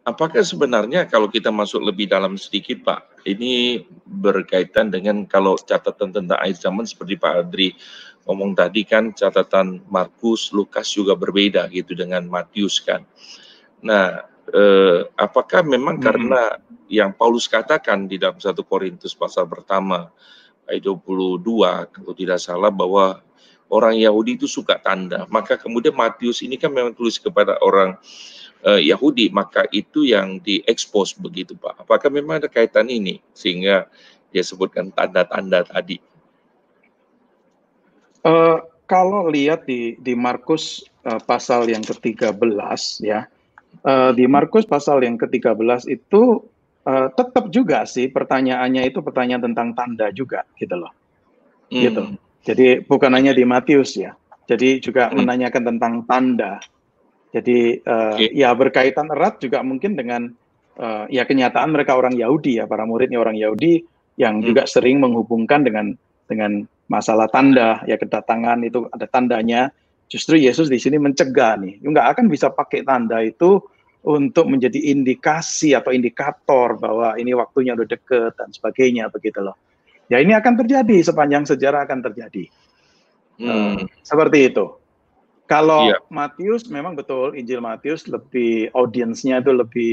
Apakah sebenarnya kalau kita masuk lebih dalam sedikit Pak, ini berkaitan dengan kalau catatan tentang akhir zaman seperti Pak Adri ngomong tadi kan catatan Markus, Lukas juga berbeda gitu dengan Matius kan. Nah, eh, apakah memang hmm. karena yang Paulus katakan di dalam satu Korintus pasal pertama 22 kalau tidak salah bahwa orang Yahudi itu suka tanda. Maka kemudian Matius ini kan memang tulis kepada orang uh, Yahudi, maka itu yang diekspos begitu Pak. Apakah memang ada kaitan ini sehingga dia sebutkan tanda-tanda tadi? Uh, kalau lihat di di Markus uh, pasal yang ke-13 ya. Uh, di Markus pasal yang ke-13 itu uh, tetap juga sih pertanyaannya itu pertanyaan tentang tanda juga gitu loh. Hmm. Gitu. Jadi bukan hanya di Matius ya. Jadi juga hmm. menanyakan tentang tanda. Jadi uh, okay. ya berkaitan erat juga mungkin dengan uh, ya kenyataan mereka orang Yahudi ya, para muridnya orang Yahudi yang hmm. juga sering menghubungkan dengan dengan masalah tanda ya kedatangan itu ada tandanya. Justru Yesus di sini mencegah nih, nggak akan bisa pakai tanda itu untuk menjadi indikasi atau indikator bahwa ini waktunya udah deket dan sebagainya begitu loh. Ya ini akan terjadi sepanjang sejarah akan terjadi. Hmm. Uh, seperti itu. Kalau yeah. Matius memang betul Injil Matius lebih audiensnya itu lebih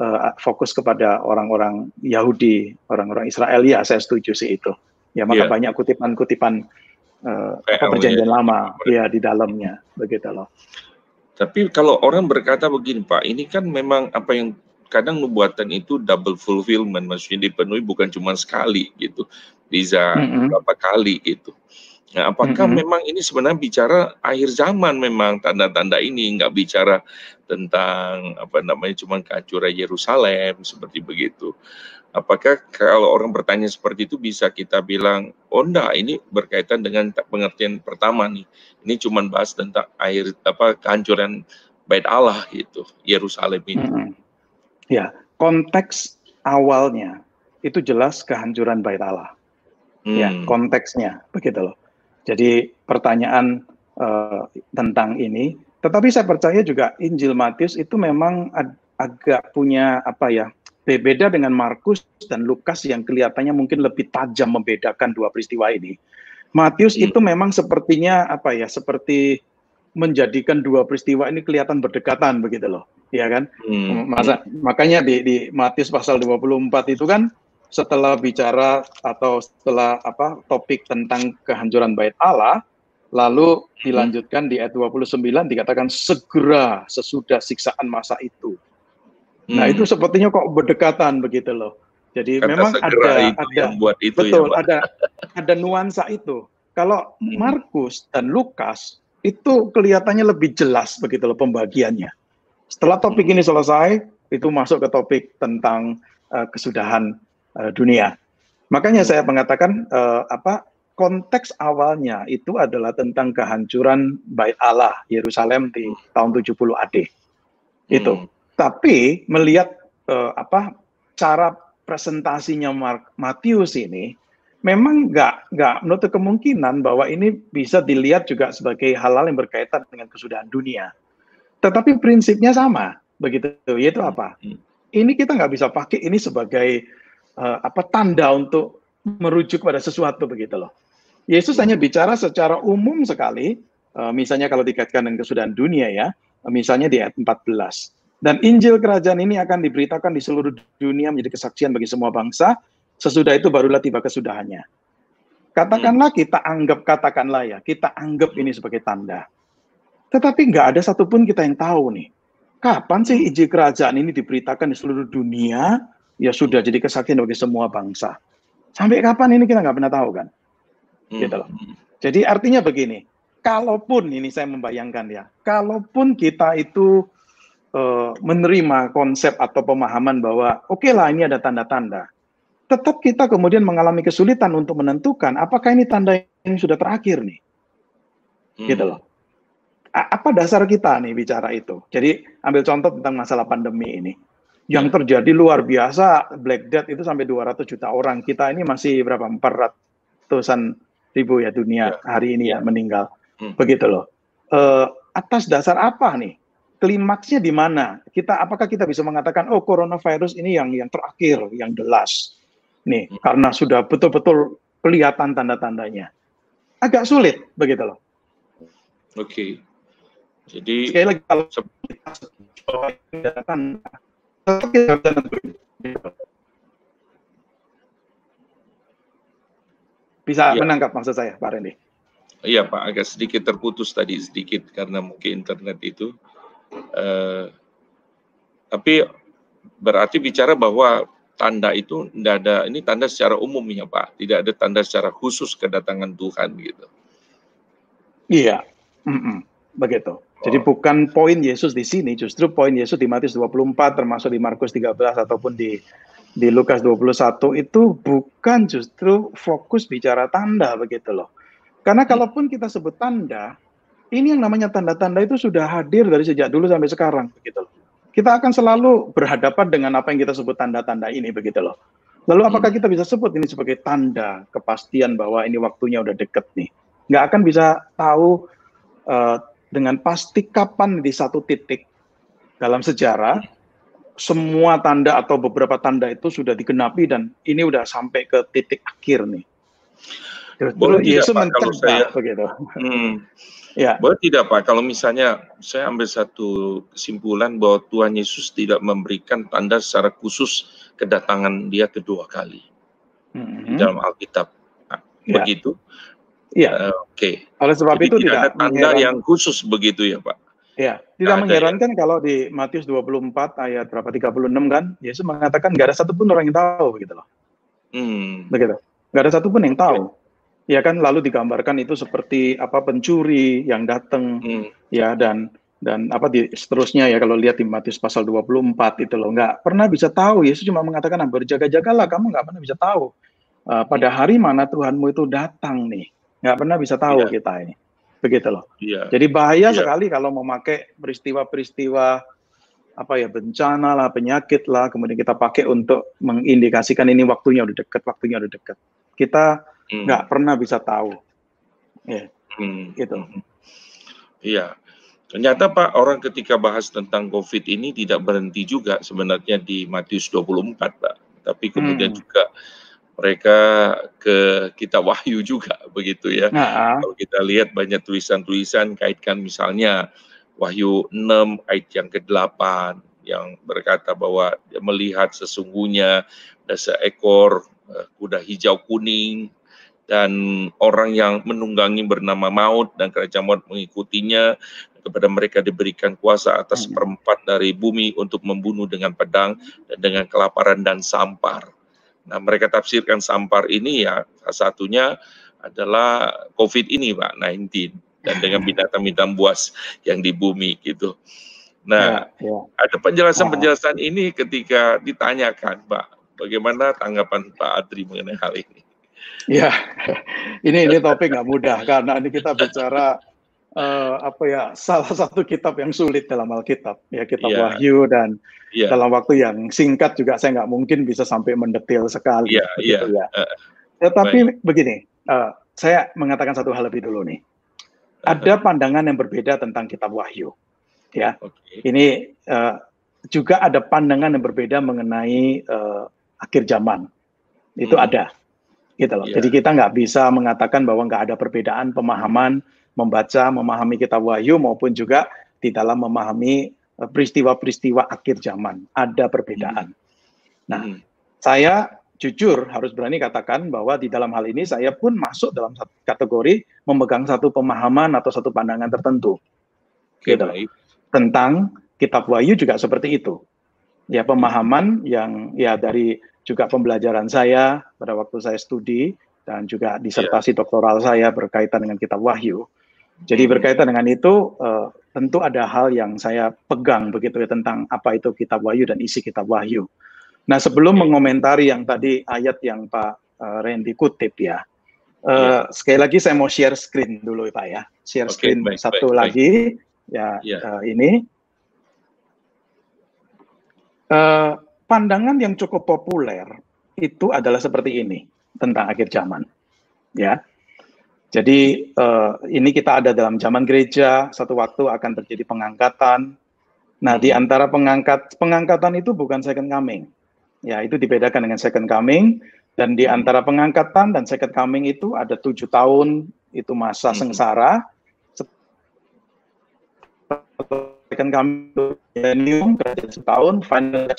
uh, fokus kepada orang-orang Yahudi, orang-orang Israel ya saya setuju sih itu. Ya maka yeah. banyak kutipan-kutipan uh, perjanjian lama ya di dalamnya begitu loh. Tapi kalau orang berkata begini Pak, ini kan memang apa yang kadang nubuatan itu double fulfillment, maksudnya dipenuhi bukan cuma sekali gitu, bisa mm -hmm. berapa kali gitu. Nah, apakah mm -hmm. memang ini sebenarnya bicara akhir zaman memang tanda-tanda ini nggak bicara tentang apa namanya cuma kehancuran Yerusalem seperti begitu. Apakah kalau orang bertanya seperti itu bisa kita bilang, oh enggak, ini berkaitan dengan pengertian pertama nih. Ini cuma bahas tentang air apa kehancuran bait Allah gitu, Yerusalem ini. Hmm. Ya, konteks awalnya itu jelas kehancuran bait Allah. Ya, hmm. Ya, konteksnya begitu loh. Jadi pertanyaan uh, tentang ini, tetapi saya percaya juga Injil Matius itu memang ag agak punya apa ya Beda dengan Markus dan Lukas yang kelihatannya mungkin lebih tajam membedakan dua peristiwa ini. Matius hmm. itu memang sepertinya apa ya, seperti menjadikan dua peristiwa ini kelihatan berdekatan begitu loh, ya kan? Hmm. Masa, makanya di, di Matius pasal 24 itu kan setelah bicara atau setelah apa topik tentang kehancuran bait Allah, Lalu dilanjutkan di ayat 29 dikatakan segera sesudah siksaan masa itu. Nah, hmm. Nah, itu sepertinya kok berdekatan begitu loh. Jadi Kata memang ada ada buat itu ya, betul ya, ada ada nuansa itu. Kalau hmm. Markus dan Lukas itu kelihatannya lebih jelas begitu loh pembagiannya. Setelah topik hmm. ini selesai, itu masuk ke topik tentang uh, kesudahan uh, dunia. Makanya saya mengatakan uh, apa konteks awalnya itu adalah tentang kehancuran Bait Allah Yerusalem di tahun 70 AD. Itu. Hmm. Tapi melihat uh, apa cara presentasinya Mark Matius ini memang nggak nggak menutup kemungkinan bahwa ini bisa dilihat juga sebagai hal-hal yang berkaitan dengan kesudahan dunia. Tetapi prinsipnya sama, begitu. Yaitu apa? Hmm. Ini kita nggak bisa pakai ini sebagai uh, apa tanda untuk merujuk pada sesuatu begitu loh. Yesus hanya bicara secara umum sekali, uh, misalnya kalau dikaitkan dengan kesudahan dunia ya, misalnya di ayat 14. Dan Injil kerajaan ini akan diberitakan di seluruh dunia menjadi kesaksian bagi semua bangsa, sesudah itu barulah tiba kesudahannya. Katakanlah hmm. kita anggap, katakanlah ya, kita anggap ini sebagai tanda. Tetapi nggak ada satupun kita yang tahu nih, kapan sih Injil kerajaan ini diberitakan di seluruh dunia, ya sudah jadi kesaksian bagi semua bangsa. Sampai kapan ini kita nggak pernah tahu kan? Hmm. Gitu loh. Jadi artinya begini, kalaupun ini saya membayangkan ya, kalaupun kita itu uh, menerima konsep atau pemahaman bahwa oke okay lah ini ada tanda-tanda, tetap kita kemudian mengalami kesulitan untuk menentukan apakah ini tanda yang sudah terakhir nih, hmm. gitu loh. A apa dasar kita nih bicara itu? Jadi ambil contoh tentang masalah pandemi ini yang terjadi luar biasa Black Death itu sampai 200 juta orang kita ini masih berapa 400an ribu ya dunia ya. hari ini ya, ya meninggal. Hmm. Begitu loh. Uh, atas dasar apa nih? Klimaksnya di mana? Kita apakah kita bisa mengatakan oh coronavirus ini yang yang terakhir, yang the last. Nih, hmm. karena sudah betul-betul kelihatan tanda-tandanya. Agak sulit begitu loh. Oke. Okay. Jadi sekali lagi kalau kita Bisa ya. menangkap maksud saya, Pak Randy? Iya, Pak. Agak sedikit terputus tadi sedikit karena mungkin internet itu. Uh, tapi berarti bicara bahwa tanda itu tidak ada ini tanda secara umum ya Pak, tidak ada tanda secara khusus kedatangan Tuhan gitu. Iya, mm -mm. begitu. Oh. Jadi bukan poin Yesus di sini, justru poin Yesus di Matius 24 termasuk di Markus 13 ataupun di di Lukas 21 itu bukan justru fokus bicara tanda begitu loh. Karena kalaupun kita sebut tanda, ini yang namanya tanda-tanda itu sudah hadir dari sejak dulu sampai sekarang begitu loh. Kita akan selalu berhadapan dengan apa yang kita sebut tanda-tanda ini begitu loh. Lalu hmm. apakah kita bisa sebut ini sebagai tanda kepastian bahwa ini waktunya udah deket nih? Nggak akan bisa tahu uh, dengan pasti kapan di satu titik dalam sejarah semua tanda atau beberapa tanda itu sudah digenapi dan ini udah sampai ke titik akhir nih. Boleh Pak kalau saya begitu. Hmm, ya. Boleh tidak Pak kalau misalnya saya ambil satu kesimpulan bahwa Tuhan Yesus tidak memberikan tanda secara khusus kedatangan Dia kedua kali hmm. di dalam Alkitab. Nah, ya. Begitu. Iya. Uh, Oke. Okay. Oleh sebab Jadi itu tidak, tidak ada tanda yang khusus begitu ya Pak. Ya, tidak mengherankan ya. kalau di Matius 24 ayat berapa 36 kan, Yesus mengatakan nggak ada satupun orang yang tahu begitu loh. Hmm. Begitu. Nggak ada satupun yang tahu. Ya. kan lalu digambarkan itu seperti apa pencuri yang datang hmm. ya dan dan apa di seterusnya ya kalau lihat di Matius pasal 24 itu loh nggak pernah bisa tahu Yesus cuma mengatakan nah, berjaga-jagalah kamu nggak pernah bisa tahu uh, pada hari mana Tuhanmu itu datang nih nggak pernah bisa tahu ya. kita ini begitu loh. Iya. Jadi bahaya iya. sekali kalau memakai peristiwa-peristiwa apa ya bencana lah, penyakit lah, kemudian kita pakai untuk mengindikasikan ini waktunya udah deket, waktunya udah deket. Kita hmm. Nggak hmm. pernah bisa tahu, ya, hmm. gitu. Iya. Ternyata Pak, orang ketika bahas tentang COVID ini tidak berhenti juga sebenarnya di Matius 24, Pak. Tapi kemudian hmm. juga mereka ke kita wahyu juga [laughs] begitu ya. Nah, Kalau kita lihat banyak tulisan-tulisan kaitkan misalnya Wahyu 6 ayat yang ke-8 yang berkata bahwa melihat sesungguhnya ada seekor uh, kuda hijau kuning dan orang yang menunggangi bernama maut dan kerajaan maut mengikutinya kepada mereka diberikan kuasa atas seperempat dari bumi untuk membunuh dengan pedang dan dengan kelaparan dan sampar. Nah, mereka tafsirkan sampar ini ya salah satunya adalah COVID ini, Pak, 19 dan dengan binatang-binatang buas yang di bumi gitu. Nah, ya, ya. ada penjelasan-penjelasan ini ketika ditanyakan, Pak, bagaimana tanggapan Pak Adri mengenai hal ini? Ya, [laughs] ini ini topik nggak mudah karena ini kita bicara uh, [laughs] apa ya salah satu kitab yang sulit dalam Alkitab ya kitab yeah. Wahyu dan yeah. dalam waktu yang singkat juga saya nggak mungkin bisa sampai mendetil sekali. Yeah, begitu yeah. ya. Uh, Tetapi baik. begini, uh, saya mengatakan satu hal lebih dulu nih. Ada pandangan yang berbeda tentang kitab Wahyu. Ya, okay. ini uh, juga ada pandangan yang berbeda mengenai uh, akhir zaman. Itu hmm. ada gitu loh. Yeah. Jadi kita nggak bisa mengatakan bahwa nggak ada perbedaan pemahaman membaca, memahami kitab Wahyu maupun juga di dalam memahami eh, peristiwa-peristiwa akhir zaman. Ada perbedaan. Hmm. Nah, hmm. saya jujur harus berani katakan bahwa di dalam hal ini saya pun masuk dalam satu kategori memegang satu pemahaman atau satu pandangan tertentu. Okay, gitu. Tentang kitab Wahyu juga seperti itu. Ya pemahaman yang ya dari juga pembelajaran saya pada waktu saya studi dan juga disertasi yeah. doktoral saya berkaitan dengan kitab Wahyu. Jadi hmm. berkaitan dengan itu uh, tentu ada hal yang saya pegang begitu ya tentang apa itu kitab Wahyu dan isi kitab Wahyu. Nah sebelum mengomentari yang tadi ayat yang Pak uh, Randy kutip ya, uh, yeah. sekali lagi saya mau share screen dulu Pak ya, share okay, screen baik, satu baik, lagi baik. ya yeah. uh, ini. Uh, pandangan yang cukup populer itu adalah seperti ini tentang akhir zaman. Ya. Jadi uh, ini kita ada dalam zaman gereja, satu waktu akan terjadi pengangkatan. Nah, di antara pengangkat pengangkatan itu bukan second coming. Ya, itu dibedakan dengan second coming dan di antara pengangkatan dan second coming itu ada tujuh tahun itu masa hmm. Second coming millennium kerajaan setahun, final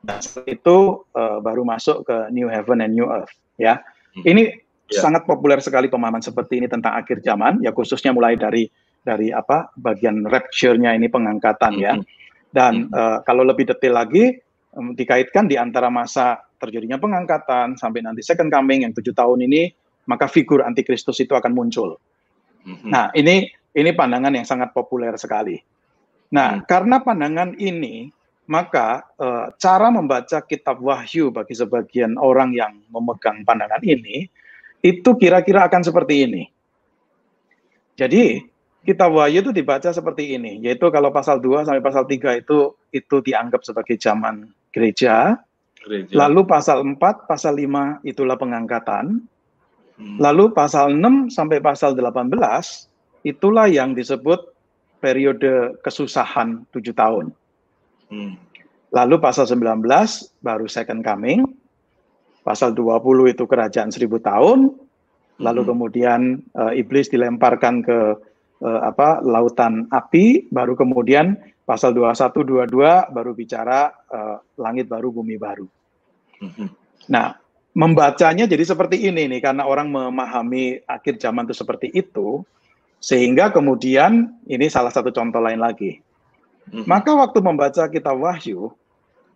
Nah, itu uh, baru masuk ke New Heaven and New Earth. Ya, hmm. ini yeah. sangat populer sekali pemahaman seperti ini tentang akhir zaman. Ya, khususnya mulai dari dari apa bagian rapture-nya ini pengangkatan ya. hmm. ya. Dan hmm. uh, kalau lebih detail lagi um, dikaitkan di antara masa terjadinya pengangkatan sampai nanti second coming yang tujuh tahun ini, maka figur antikristus itu akan muncul. Hmm. Nah, ini ini pandangan yang sangat populer sekali. Nah, hmm. karena pandangan ini maka uh, cara membaca kitab Wahyu bagi sebagian orang yang memegang pandangan ini itu kira-kira akan seperti ini. Jadi kitab Wahyu itu dibaca seperti ini, yaitu kalau pasal 2 sampai pasal 3 itu itu dianggap sebagai zaman gereja. gereja. Lalu pasal 4, pasal 5 itulah pengangkatan. Hmm. Lalu pasal 6 sampai pasal 18 itulah yang disebut periode kesusahan tujuh tahun. Hmm. Lalu pasal 19 baru second coming. Pasal 20 itu kerajaan seribu tahun. Lalu hmm. kemudian uh, iblis dilemparkan ke uh, apa lautan api. Baru kemudian pasal 21 22 baru bicara uh, langit baru bumi baru. Hmm. Nah, membacanya jadi seperti ini nih karena orang memahami akhir zaman itu seperti itu sehingga kemudian ini salah satu contoh lain lagi Hmm. Maka waktu membaca kitab Wahyu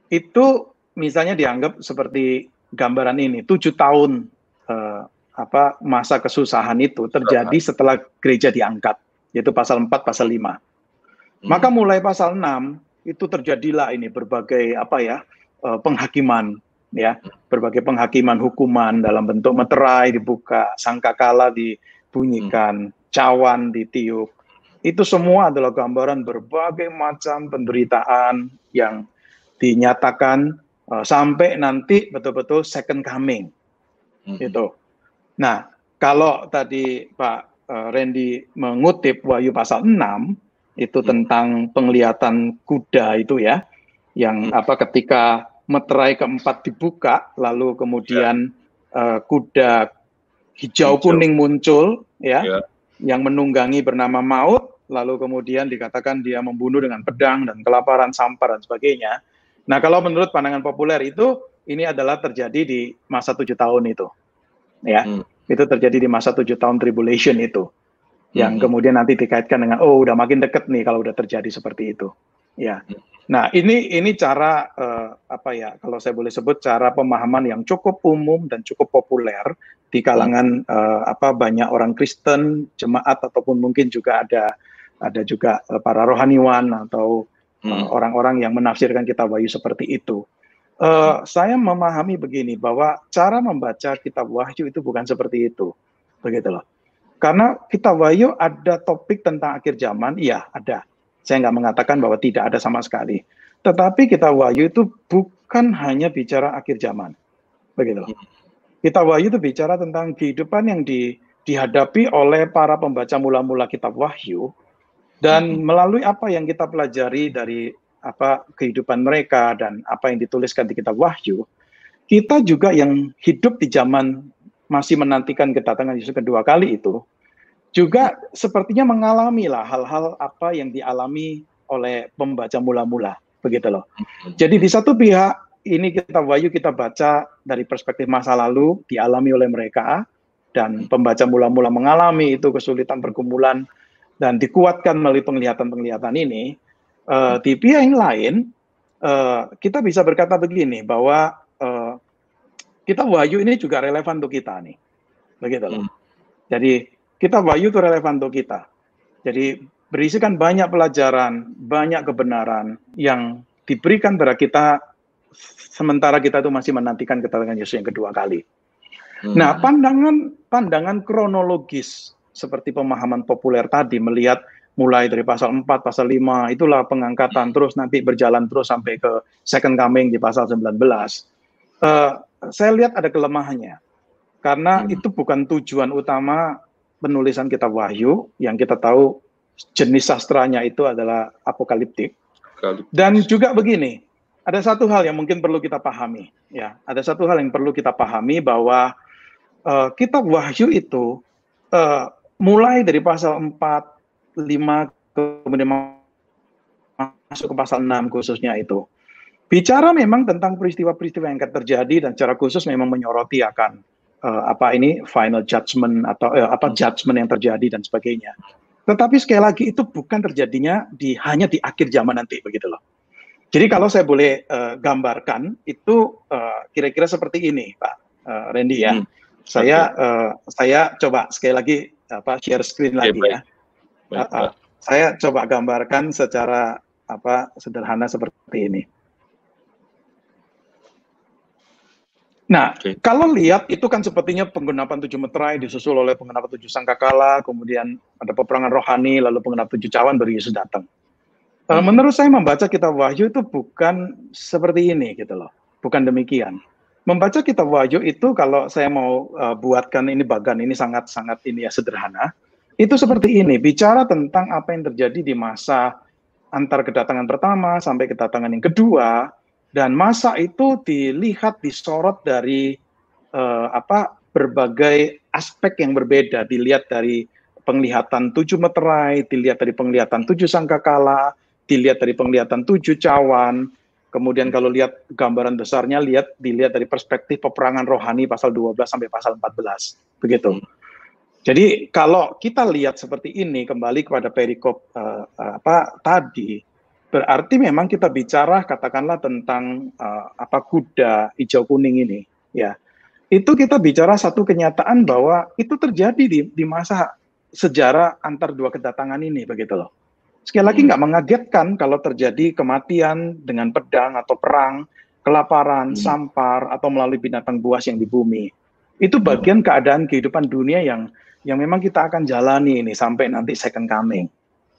itu misalnya dianggap seperti gambaran ini tujuh tahun eh, apa masa kesusahan itu terjadi setelah gereja diangkat yaitu pasal 4 pasal 5. Hmm. Maka mulai pasal 6 itu terjadilah ini berbagai apa ya eh, penghakiman ya berbagai penghakiman hukuman dalam bentuk meterai dibuka sangkakala dibunyikan hmm. Cawan ditiup itu semua adalah gambaran berbagai macam penderitaan yang dinyatakan uh, sampai nanti betul-betul second coming. Hmm. Itu. Nah, kalau tadi Pak uh, Randy mengutip Wahyu pasal 6 itu hmm. tentang penglihatan kuda itu ya, yang hmm. apa ketika meterai keempat dibuka lalu kemudian ya. uh, kuda hijau, hijau kuning muncul ya, ya yang menunggangi bernama maut lalu kemudian dikatakan dia membunuh dengan pedang dan kelaparan, sampar dan sebagainya. Nah, kalau menurut pandangan populer itu ini adalah terjadi di masa tujuh tahun itu. ya. Hmm. Itu terjadi di masa tujuh tahun tribulation itu. Yang hmm. kemudian nanti dikaitkan dengan oh udah makin deket nih kalau udah terjadi seperti itu. Ya. Hmm. Nah, ini ini cara uh, apa ya kalau saya boleh sebut cara pemahaman yang cukup umum dan cukup populer di kalangan uh, apa banyak orang Kristen, jemaat ataupun mungkin juga ada ada juga uh, para rohaniwan atau orang-orang hmm. yang menafsirkan kitab Wahyu seperti itu. Uh, saya memahami begini bahwa cara membaca kitab Wahyu itu bukan seperti itu, begitu loh. Karena kitab Wahyu ada topik tentang akhir zaman, iya ada. Saya nggak mengatakan bahwa tidak ada sama sekali. Tetapi kitab Wahyu itu bukan hanya bicara akhir zaman, begitu loh. Kitab Wahyu itu bicara tentang kehidupan yang di, dihadapi oleh para pembaca mula-mula kitab Wahyu. Dan melalui apa yang kita pelajari dari apa kehidupan mereka dan apa yang dituliskan di kitab Wahyu, kita juga yang hidup di zaman masih menantikan kedatangan Yesus kedua kali itu juga sepertinya mengalami lah hal-hal apa yang dialami oleh pembaca mula-mula begitu loh. Jadi di satu pihak ini kita Wahyu kita baca dari perspektif masa lalu dialami oleh mereka dan pembaca mula-mula mengalami itu kesulitan pergumulan dan dikuatkan melalui penglihatan-penglihatan ini uh, di pihak yang lain uh, kita bisa berkata begini bahwa uh, kita wahyu ini juga relevan untuk kita nih, begitu loh. Hmm. Jadi kita wahyu itu relevan untuk kita. Jadi berisikan banyak pelajaran, banyak kebenaran yang diberikan kepada kita sementara kita itu masih menantikan kedatangan Yesus yang kedua kali. Hmm. Nah, pandangan pandangan kronologis seperti pemahaman populer tadi melihat mulai dari pasal 4, pasal 5, itulah pengangkatan terus nanti berjalan terus sampai ke second coming di pasal 19. Uh, eh, saya lihat ada kelemahannya. Karena hmm. itu bukan tujuan utama penulisan kitab Wahyu yang kita tahu jenis sastranya itu adalah apokaliptik. Dan juga begini, ada satu hal yang mungkin perlu kita pahami, ya. Ada satu hal yang perlu kita pahami bahwa uh, kitab Wahyu itu uh, mulai dari pasal 4 5 kemudian masuk ke pasal 6 khususnya itu. Bicara memang tentang peristiwa-peristiwa yang akan terjadi dan secara khusus memang menyoroti akan uh, apa ini final judgment atau uh, apa judgment yang terjadi dan sebagainya. Tetapi sekali lagi itu bukan terjadinya di hanya di akhir zaman nanti begitu loh. Jadi kalau saya boleh uh, gambarkan itu kira-kira uh, seperti ini, Pak uh, Randy ya. Hmm. Saya uh, saya coba sekali lagi apa share screen lagi okay, ya. Baik, uh, saya coba gambarkan secara apa sederhana seperti ini. Nah, okay. kalau lihat itu kan sepertinya penggenapan tujuh meterai disusul oleh penggenapan tujuh sangkakala, kemudian ada peperangan rohani, lalu penggenapan tujuh cawan baru Yesus datang. Hmm. menurut saya membaca kitab Wahyu itu bukan seperti ini gitu loh, bukan demikian. Membaca kitab Wahyu itu kalau saya mau uh, buatkan ini bagan ini sangat sangat ini ya sederhana. Itu seperti ini, bicara tentang apa yang terjadi di masa antar kedatangan pertama sampai kedatangan yang kedua, dan masa itu dilihat disorot dari uh, apa berbagai aspek yang berbeda, dilihat dari penglihatan tujuh meterai, dilihat dari penglihatan tujuh sangkakala, dilihat dari penglihatan tujuh cawan, kemudian kalau lihat gambaran besarnya, lihat dilihat dari perspektif peperangan rohani pasal 12 sampai pasal 14, begitu. Jadi kalau kita lihat seperti ini kembali kepada perikop uh, apa tadi berarti memang kita bicara katakanlah tentang uh, apa kuda hijau kuning ini ya. Itu kita bicara satu kenyataan bahwa itu terjadi di, di masa sejarah antar dua kedatangan ini begitu loh. Sekali lagi hmm. nggak mengagetkan kalau terjadi kematian dengan pedang atau perang, kelaparan, hmm. sampar atau melalui binatang buas yang di bumi. Itu bagian keadaan kehidupan dunia yang yang memang kita akan jalani ini sampai nanti second coming.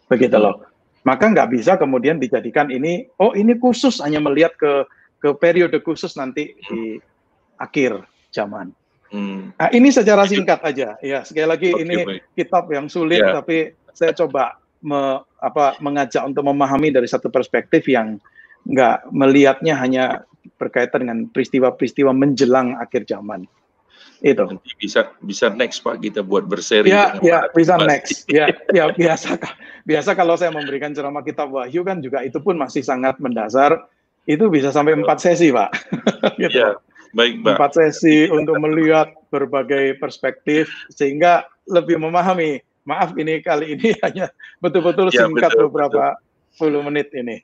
Begitu loh. Maka nggak bisa kemudian dijadikan ini, oh ini khusus hanya melihat ke ke periode khusus nanti di akhir zaman. Hmm. Nah, ini secara singkat aja. Ya, sekali lagi okay, ini baik. kitab yang sulit, yeah. tapi saya coba me, apa, mengajak untuk memahami dari satu perspektif yang nggak melihatnya hanya berkaitan dengan peristiwa-peristiwa menjelang akhir zaman itu Nanti bisa bisa next pak kita buat berseri ya ya bisa next ya ya biasa biasa kalau saya memberikan ceramah kitab wahyu kan juga itu pun masih sangat mendasar itu bisa sampai empat sesi pak [laughs] gitu. ya Baik, Mbak. Empat sesi untuk melihat berbagai perspektif sehingga lebih memahami. Maaf ini kali ini [laughs] hanya betul-betul ya, singkat betul, beberapa betul. puluh menit ini.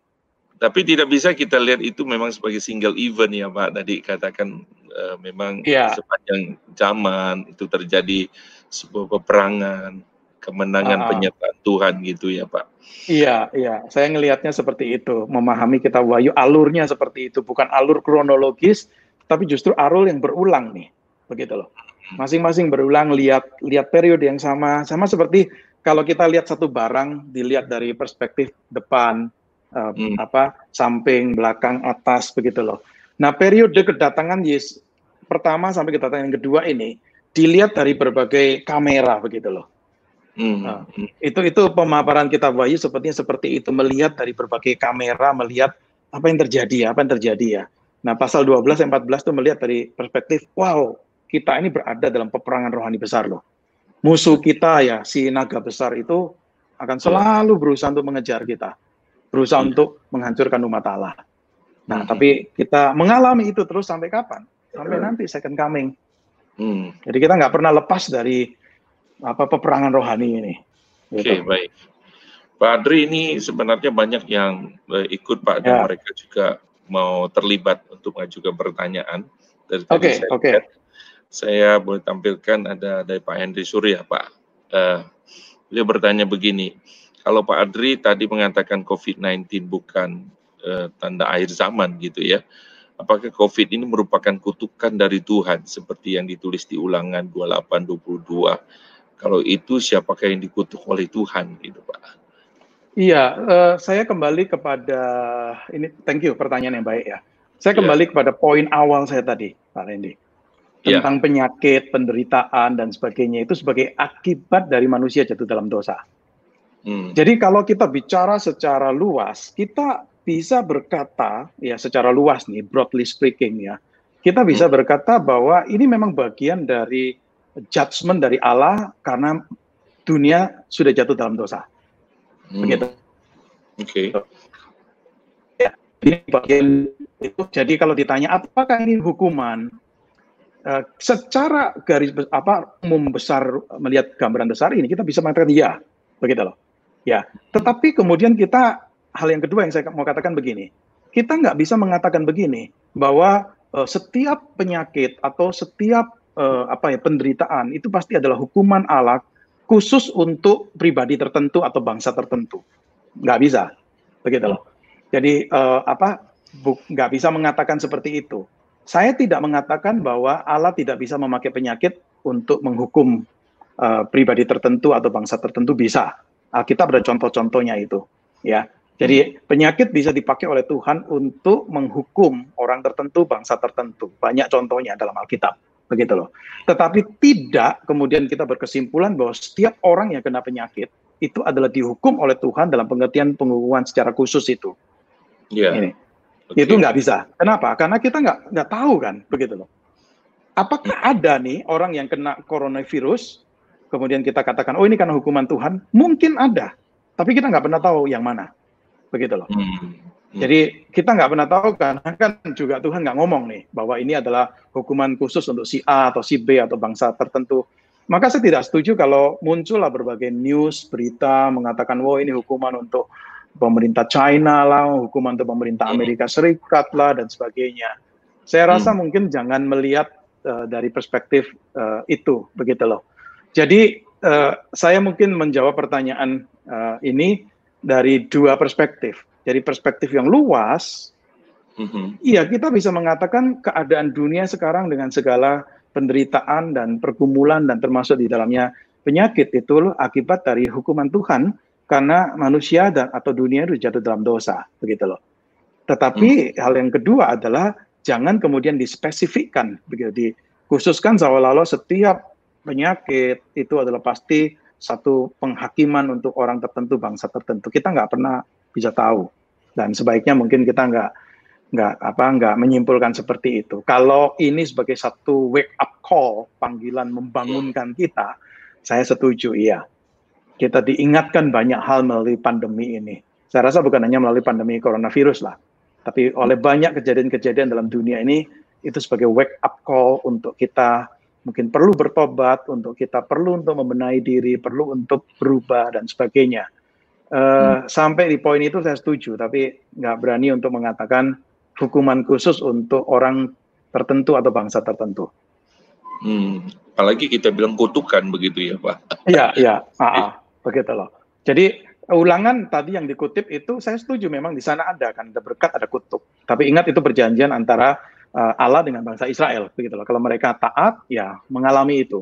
Tapi tidak bisa kita lihat itu memang sebagai single event ya Pak. Tadi katakan uh, memang ya. sepanjang zaman itu terjadi sebuah peperangan, kemenangan uh, penyertaan Tuhan gitu ya Pak. Iya, iya. Saya ngelihatnya seperti itu. Memahami kita wahyu alurnya seperti itu. Bukan alur kronologis, tapi justru alur yang berulang nih. Begitu loh. Masing-masing berulang, lihat lihat periode yang sama. Sama seperti kalau kita lihat satu barang, dilihat dari perspektif depan, uh, hmm. apa samping, belakang, atas begitu loh. Nah, periode kedatangan Yesus pertama sampai kedatangan yang kedua ini dilihat dari berbagai kamera begitu loh. Hmm. Nah, itu itu pemaparan kita Wahyu sepertinya seperti itu melihat dari berbagai kamera, melihat apa yang terjadi ya, apa yang terjadi ya. Nah, pasal 12 dan 14 itu melihat dari perspektif, wow, kita ini berada dalam peperangan rohani besar loh. Musuh kita ya, si naga besar itu akan selalu berusaha untuk mengejar kita berusaha hmm. untuk menghancurkan umat Allah. Nah, hmm. tapi kita mengalami itu terus sampai kapan? Sampai hmm. nanti second coming. Hmm. Jadi kita nggak pernah lepas dari apa peperangan rohani ini. Oke, okay, gitu. baik. Pak Adri ini sebenarnya banyak yang uh, ikut Pak dan ya. mereka juga mau terlibat untuk mengajukan pertanyaan. Oke, oke. Okay, okay. Saya boleh tampilkan ada dari Pak Henry Surya, Pak. Uh, beliau bertanya begini, kalau Pak Adri tadi mengatakan COVID-19 bukan uh, tanda akhir zaman gitu ya. Apakah COVID ini merupakan kutukan dari Tuhan seperti yang ditulis di Ulangan 28:22? Kalau itu siapakah yang dikutuk oleh Tuhan gitu Pak? Iya, uh, saya kembali kepada ini thank you pertanyaan yang baik ya. Saya iya. kembali yeah. kepada poin awal saya tadi, Pak Randy. Iya. Tentang yeah. penyakit, penderitaan dan sebagainya itu sebagai akibat dari manusia jatuh dalam dosa. Hmm. Jadi kalau kita bicara secara luas, kita bisa berkata ya secara luas nih, broadly speaking ya, kita bisa hmm. berkata bahwa ini memang bagian dari judgment dari Allah karena dunia sudah jatuh dalam dosa. Hmm. Begitu. Oke. Okay. Ya, ini bagian itu. Jadi kalau ditanya apakah ini hukuman, uh, secara garis apa umum besar melihat gambaran besar ini kita bisa mengatakan ya, begitu loh. Ya, tetapi kemudian kita hal yang kedua yang saya mau katakan begini, kita nggak bisa mengatakan begini bahwa uh, setiap penyakit atau setiap uh, apa ya penderitaan itu pasti adalah hukuman Allah khusus untuk pribadi tertentu atau bangsa tertentu. Nggak bisa, begitu loh. Jadi uh, apa nggak bisa mengatakan seperti itu. Saya tidak mengatakan bahwa Allah tidak bisa memakai penyakit untuk menghukum uh, pribadi tertentu atau bangsa tertentu bisa Alkitab ada contoh-contohnya itu, ya. Jadi penyakit bisa dipakai oleh Tuhan untuk menghukum orang tertentu, bangsa tertentu. Banyak contohnya dalam Alkitab, begitu loh. Tetapi tidak kemudian kita berkesimpulan bahwa setiap orang yang kena penyakit itu adalah dihukum oleh Tuhan dalam pengertian penghukuman secara khusus itu. Iya. Ini. Okay. Itu nggak bisa. Kenapa? Karena kita nggak nggak tahu kan, begitu loh. Apakah ada nih orang yang kena coronavirus kemudian kita katakan, oh ini karena hukuman Tuhan, mungkin ada, tapi kita nggak pernah tahu yang mana, begitu loh. Hmm. Hmm. Jadi kita nggak pernah tahu karena kan juga Tuhan nggak ngomong nih bahwa ini adalah hukuman khusus untuk si A atau si B atau bangsa tertentu. Maka saya tidak setuju kalau muncullah berbagai news, berita mengatakan, wah ini hukuman untuk pemerintah China lah, hukuman untuk pemerintah hmm. Amerika Serikat lah dan sebagainya. Saya rasa hmm. mungkin jangan melihat uh, dari perspektif uh, itu, begitu loh. Jadi uh, saya mungkin menjawab pertanyaan uh, ini dari dua perspektif. Dari perspektif yang luas, mm-hmm. iya kita bisa mengatakan keadaan dunia sekarang dengan segala penderitaan dan pergumulan dan termasuk di dalamnya penyakit itu akibat dari hukuman Tuhan karena manusia dan atau dunia itu jatuh dalam dosa, begitu loh. Tetapi hmm. hal yang kedua adalah jangan kemudian dispesifikkan, begitu dikhususkan seolah-olah setiap penyakit itu adalah pasti satu penghakiman untuk orang tertentu, bangsa tertentu. Kita nggak pernah bisa tahu dan sebaiknya mungkin kita nggak nggak apa nggak menyimpulkan seperti itu. Kalau ini sebagai satu wake up call, panggilan membangunkan kita, saya setuju iya. Kita diingatkan banyak hal melalui pandemi ini. Saya rasa bukan hanya melalui pandemi coronavirus lah, tapi oleh banyak kejadian-kejadian dalam dunia ini itu sebagai wake up call untuk kita mungkin perlu bertobat, untuk kita perlu untuk membenahi diri, perlu untuk berubah dan sebagainya. Uh, hmm. Sampai di poin itu saya setuju, tapi nggak berani untuk mengatakan hukuman khusus untuk orang tertentu atau bangsa tertentu. Hmm. Apalagi kita bilang kutukan begitu ya Pak? Iya, iya, [laughs] begitu loh. Jadi ulangan tadi yang dikutip itu saya setuju memang di sana ada kan ada berkat ada kutub. Tapi ingat itu perjanjian antara uh, Allah dengan bangsa Israel begitu loh. Kalau mereka taat ya mengalami itu.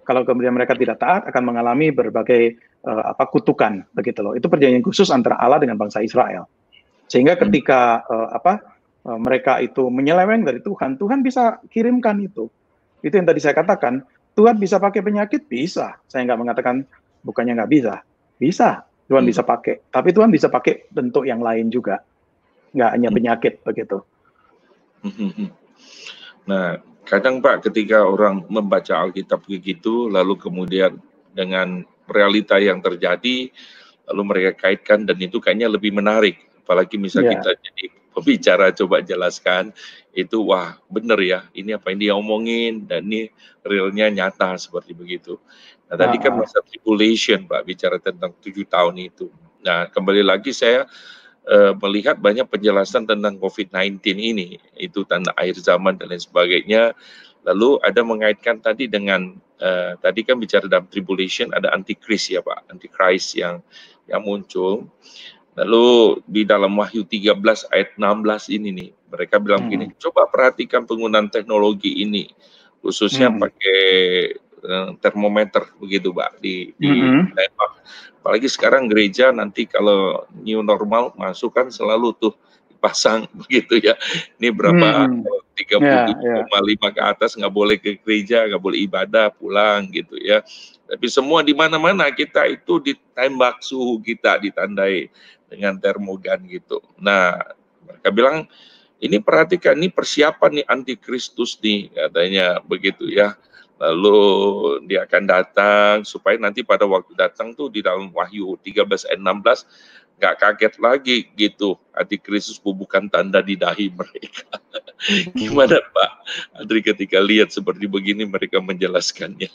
Kalau kemudian mereka tidak taat akan mengalami berbagai uh, apa kutukan begitu loh. Itu perjanjian khusus antara Allah dengan bangsa Israel. Sehingga hmm. ketika uh, apa uh, mereka itu menyeleweng dari Tuhan, Tuhan bisa kirimkan itu. Itu yang tadi saya katakan, Tuhan bisa pakai penyakit bisa. Saya nggak mengatakan bukannya nggak bisa. Bisa, Tuhan hmm. bisa pakai. Tapi Tuhan bisa pakai bentuk yang lain juga. Nggak hanya hmm. penyakit begitu. Nah, kadang Pak ketika orang membaca Alkitab begitu, lalu kemudian dengan realita yang terjadi, lalu mereka kaitkan dan itu kayaknya lebih menarik. Apalagi misalnya yeah. kita jadi pembicara [laughs] coba jelaskan itu wah bener ya ini apa yang dia omongin dan ini realnya nyata seperti begitu. Nah tadi kan ah. masa tribulation Pak bicara tentang tujuh tahun itu. Nah kembali lagi saya uh, melihat banyak penjelasan tentang COVID-19 ini, itu tanda akhir zaman dan lain sebagainya. Lalu ada mengaitkan tadi dengan uh, tadi kan bicara dalam tribulation ada antikris ya Pak, antikris yang yang muncul. Lalu di dalam Wahyu 13 ayat 16 ini nih, mereka bilang hmm. gini, coba perhatikan penggunaan teknologi ini, khususnya hmm. pakai termometer begitu Pak di di hmm. Tembak apalagi sekarang gereja nanti kalau new normal masuk kan selalu tuh pasang [laughs] begitu ya. Ini berapa hmm. 37,5 yeah, yeah. ke atas nggak boleh ke gereja, nggak boleh ibadah, pulang gitu ya. Tapi semua di mana-mana kita itu ditembak suhu kita ditandai dengan termogan gitu. Nah, mereka bilang ini perhatikan ini persiapan nih antikristus nih katanya begitu ya lalu dia akan datang supaya nanti pada waktu datang tuh di dalam Wahyu 13 ayat 16 nggak kaget lagi gitu antikristus bukan tanda di dahi mereka. [laughs] Gimana Pak Andri ketika lihat seperti begini mereka menjelaskannya?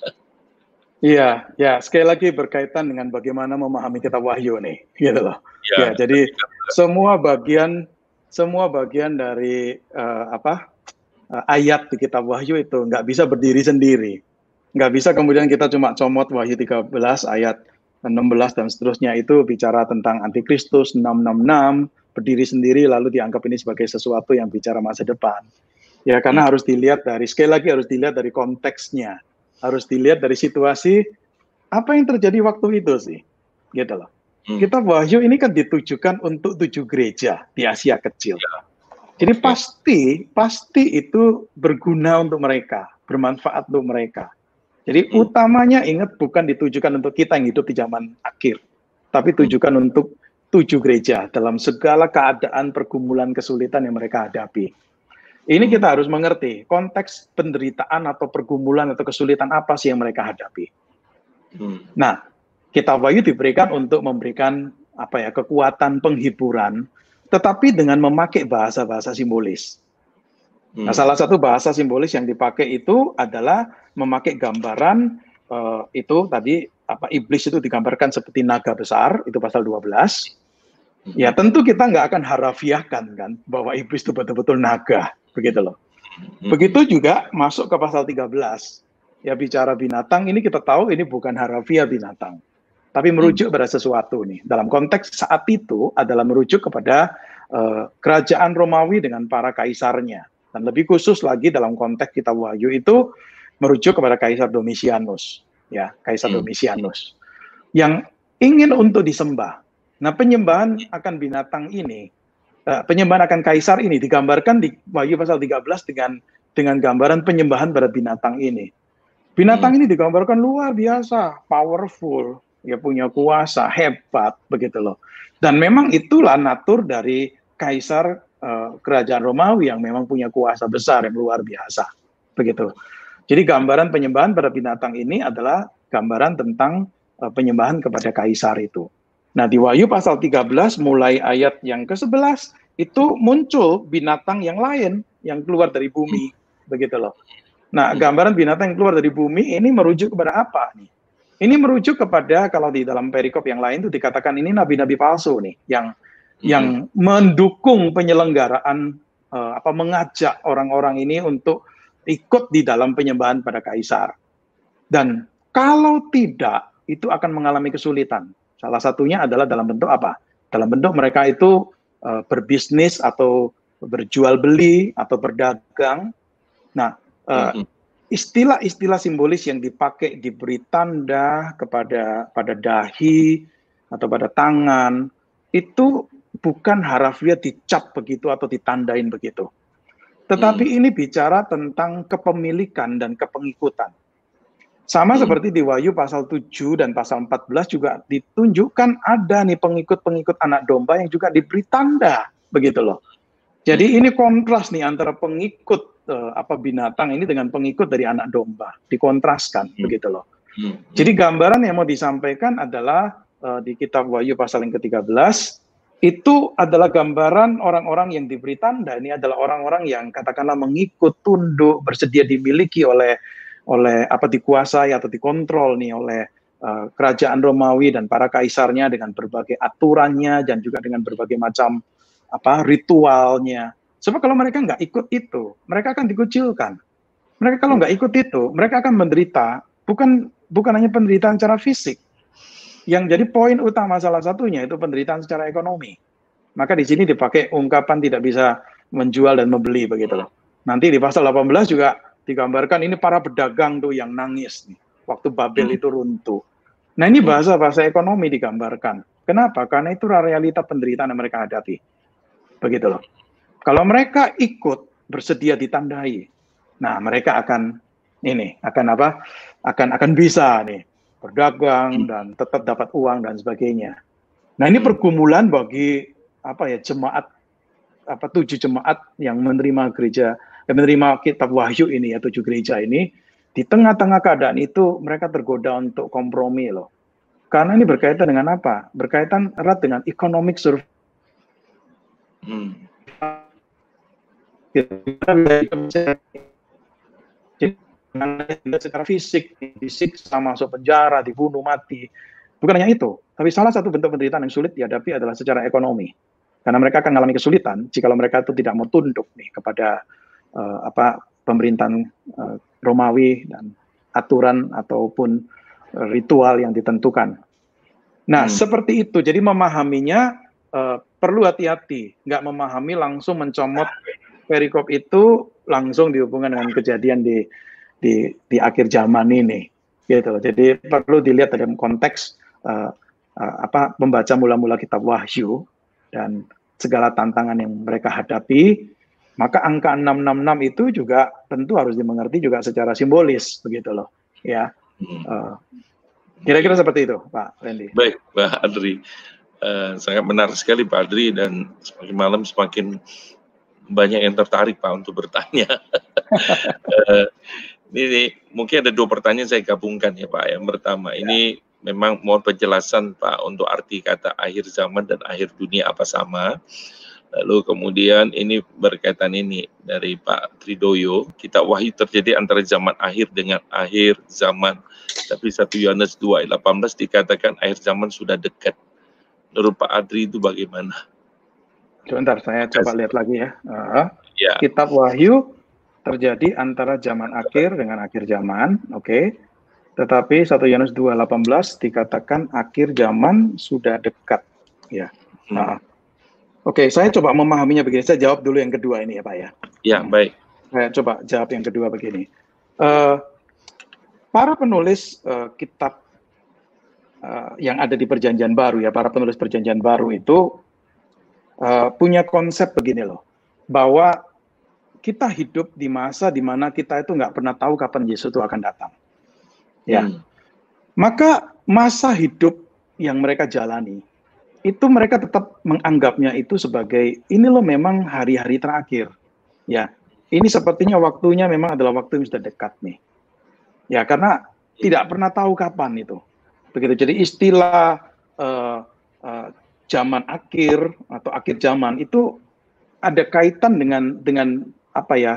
Iya, ya sekali lagi berkaitan dengan bagaimana memahami kitab Wahyu nih, gitu loh. Ya, ya jadi semua bagian semua bagian dari uh, apa ayat di kitab Wahyu itu nggak bisa berdiri sendiri. Nggak bisa kemudian kita cuma comot Wahyu 13 ayat 16 dan seterusnya itu bicara tentang antikristus 666 berdiri sendiri lalu dianggap ini sebagai sesuatu yang bicara masa depan. Ya karena hmm. harus dilihat dari sekali lagi harus dilihat dari konteksnya, harus dilihat dari situasi apa yang terjadi waktu itu sih, gitu loh. Hmm. Kita Wahyu ini kan ditujukan untuk tujuh gereja di Asia Kecil. Ya. Jadi pasti pasti itu berguna untuk mereka, bermanfaat untuk mereka. Jadi hmm. utamanya ingat bukan ditujukan untuk kita yang hidup di zaman akhir, tapi hmm. tujukan untuk tujuh gereja dalam segala keadaan pergumulan kesulitan yang mereka hadapi. Ini hmm. kita harus mengerti konteks penderitaan atau pergumulan atau kesulitan apa sih yang mereka hadapi. Hmm. Nah, kita Wahyu diberikan untuk memberikan apa ya kekuatan penghiburan tetapi dengan memakai bahasa-bahasa simbolis. Nah, hmm. salah satu bahasa simbolis yang dipakai itu adalah memakai gambaran uh, itu tadi apa iblis itu digambarkan seperti naga besar, itu pasal 12. Hmm. Ya, tentu kita nggak akan harafiahkan kan bahwa iblis itu betul-betul naga, begitu loh. Hmm. Begitu juga masuk ke pasal 13. Ya bicara binatang ini kita tahu ini bukan harafiah binatang tapi merujuk pada sesuatu nih. Dalam konteks saat itu adalah merujuk kepada uh, kerajaan Romawi dengan para kaisarnya. Dan lebih khusus lagi dalam konteks kita Wahyu itu merujuk kepada Kaisar Domitianus, ya, Kaisar hmm. Domitianus yang ingin untuk disembah. Nah, penyembahan akan binatang ini, uh, penyembahan akan kaisar ini digambarkan di Wahyu pasal 13 dengan dengan gambaran penyembahan pada binatang ini. Binatang hmm. ini digambarkan luar biasa, powerful, ya punya kuasa hebat begitu loh. Dan memang itulah natur dari kaisar uh, kerajaan Romawi yang memang punya kuasa besar yang luar biasa begitu. Jadi gambaran penyembahan pada binatang ini adalah gambaran tentang uh, penyembahan kepada kaisar itu. Nah, di Wahyu pasal 13 mulai ayat yang ke-11 itu muncul binatang yang lain yang keluar dari bumi. begitu loh. Nah, gambaran binatang yang keluar dari bumi ini merujuk kepada apa nih? Ini merujuk kepada kalau di dalam perikop yang lain itu dikatakan ini nabi-nabi palsu nih yang hmm. yang mendukung penyelenggaraan uh, apa mengajak orang-orang ini untuk ikut di dalam penyembahan pada kaisar. Dan kalau tidak itu akan mengalami kesulitan. Salah satunya adalah dalam bentuk apa? Dalam bentuk mereka itu uh, berbisnis atau berjual beli atau berdagang. Nah, uh, mm -hmm istilah-istilah simbolis yang dipakai diberi tanda kepada pada dahi atau pada tangan itu bukan harafiah dicap begitu atau ditandain begitu. Tetapi hmm. ini bicara tentang kepemilikan dan kepengikutan. Sama hmm. seperti di Wahyu pasal 7 dan pasal 14 juga ditunjukkan ada nih pengikut-pengikut anak domba yang juga diberi tanda begitu loh. Jadi hmm. ini kontras nih antara pengikut uh, apa binatang ini dengan pengikut dari anak domba dikontraskan hmm. begitu loh. Hmm. Jadi gambaran yang mau disampaikan adalah uh, di kitab Wahyu pasal yang ke-13 itu adalah gambaran orang-orang yang diberi tanda ini adalah orang-orang yang katakanlah mengikut tunduk bersedia dimiliki oleh oleh apa dikuasai atau dikontrol nih oleh uh, kerajaan Romawi dan para kaisarnya dengan berbagai aturannya dan juga dengan berbagai macam apa ritualnya Sebab kalau mereka nggak ikut itu, mereka akan dikucilkan. Mereka kalau nggak ikut itu, mereka akan menderita. Bukan bukan hanya penderitaan secara fisik. Yang jadi poin utama salah satunya itu penderitaan secara ekonomi. Maka di sini dipakai ungkapan tidak bisa menjual dan membeli begitu loh. Nanti di pasal 18 juga digambarkan ini para pedagang tuh yang nangis nih waktu Babel hmm. itu runtuh. Nah ini bahasa-bahasa ekonomi digambarkan. Kenapa? Karena itu realita penderitaan yang mereka hadapi. Begitu loh. Kalau mereka ikut bersedia ditandai, nah mereka akan ini akan apa? Akan akan bisa nih berdagang hmm. dan tetap dapat uang dan sebagainya. Nah ini hmm. pergumulan bagi apa ya jemaat apa tujuh jemaat yang menerima gereja yang menerima kitab wahyu ini ya tujuh gereja ini di tengah-tengah keadaan itu mereka tergoda untuk kompromi loh karena ini berkaitan dengan apa berkaitan erat dengan economic survey hmm secara fisik, fisik sama masuk penjara, dibunuh mati. Bukan hanya itu, tapi salah satu bentuk penderitaan yang sulit dihadapi adalah secara ekonomi. Karena mereka akan mengalami kesulitan jika mereka itu tidak mau tunduk nih kepada uh, apa pemerintahan uh, Romawi dan aturan ataupun ritual yang ditentukan. Nah, hmm. seperti itu. Jadi memahaminya uh, perlu hati-hati, nggak memahami langsung mencomot perikop itu langsung dihubungkan dengan kejadian di di di akhir zaman ini gitu. Jadi perlu dilihat dalam konteks uh, uh, apa membaca mula-mula kitab wahyu dan segala tantangan yang mereka hadapi maka angka 666 itu juga tentu harus dimengerti juga secara simbolis begitu loh ya. Uh, kira-kira seperti itu Pak Randy. Baik Pak Adri. Uh, sangat menarik sekali Pak Adri dan semakin malam semakin banyak yang tertarik Pak untuk bertanya. [laughs] uh, ini mungkin ada dua pertanyaan saya gabungkan ya Pak. Yang pertama ya. ini memang mohon penjelasan Pak untuk arti kata akhir zaman dan akhir dunia apa sama. Lalu kemudian ini berkaitan ini dari Pak Tridoyo, kita wahyu terjadi antara zaman akhir dengan akhir zaman. Tapi 1 Yohanes 2 ayat 18 dikatakan akhir zaman sudah dekat. Menurut Pak Adri itu bagaimana? Sebentar, saya coba lihat lagi ya. Uh, ya. Kitab Wahyu terjadi antara zaman akhir dengan akhir zaman, oke. Okay. Tetapi 1 Yohanes 2:18 dikatakan akhir zaman sudah dekat, ya. Hmm. Uh, Oke, okay, saya coba memahaminya begini. Saya jawab dulu yang kedua ini ya, Pak ya. Ya, baik. Saya coba jawab yang kedua begini. Uh, para penulis uh, kitab uh, yang ada di Perjanjian Baru ya, para penulis Perjanjian Baru itu uh, punya konsep begini loh, bahwa kita hidup di masa di mana kita itu nggak pernah tahu kapan Yesus itu akan datang. Ya, hmm. maka masa hidup yang mereka jalani itu mereka tetap menganggapnya itu sebagai ini loh memang hari-hari terakhir. Ya, ini sepertinya waktunya memang adalah waktu yang sudah dekat nih. Ya, karena tidak pernah tahu kapan itu. Begitu. Jadi istilah uh, uh, zaman akhir atau akhir zaman itu ada kaitan dengan dengan apa ya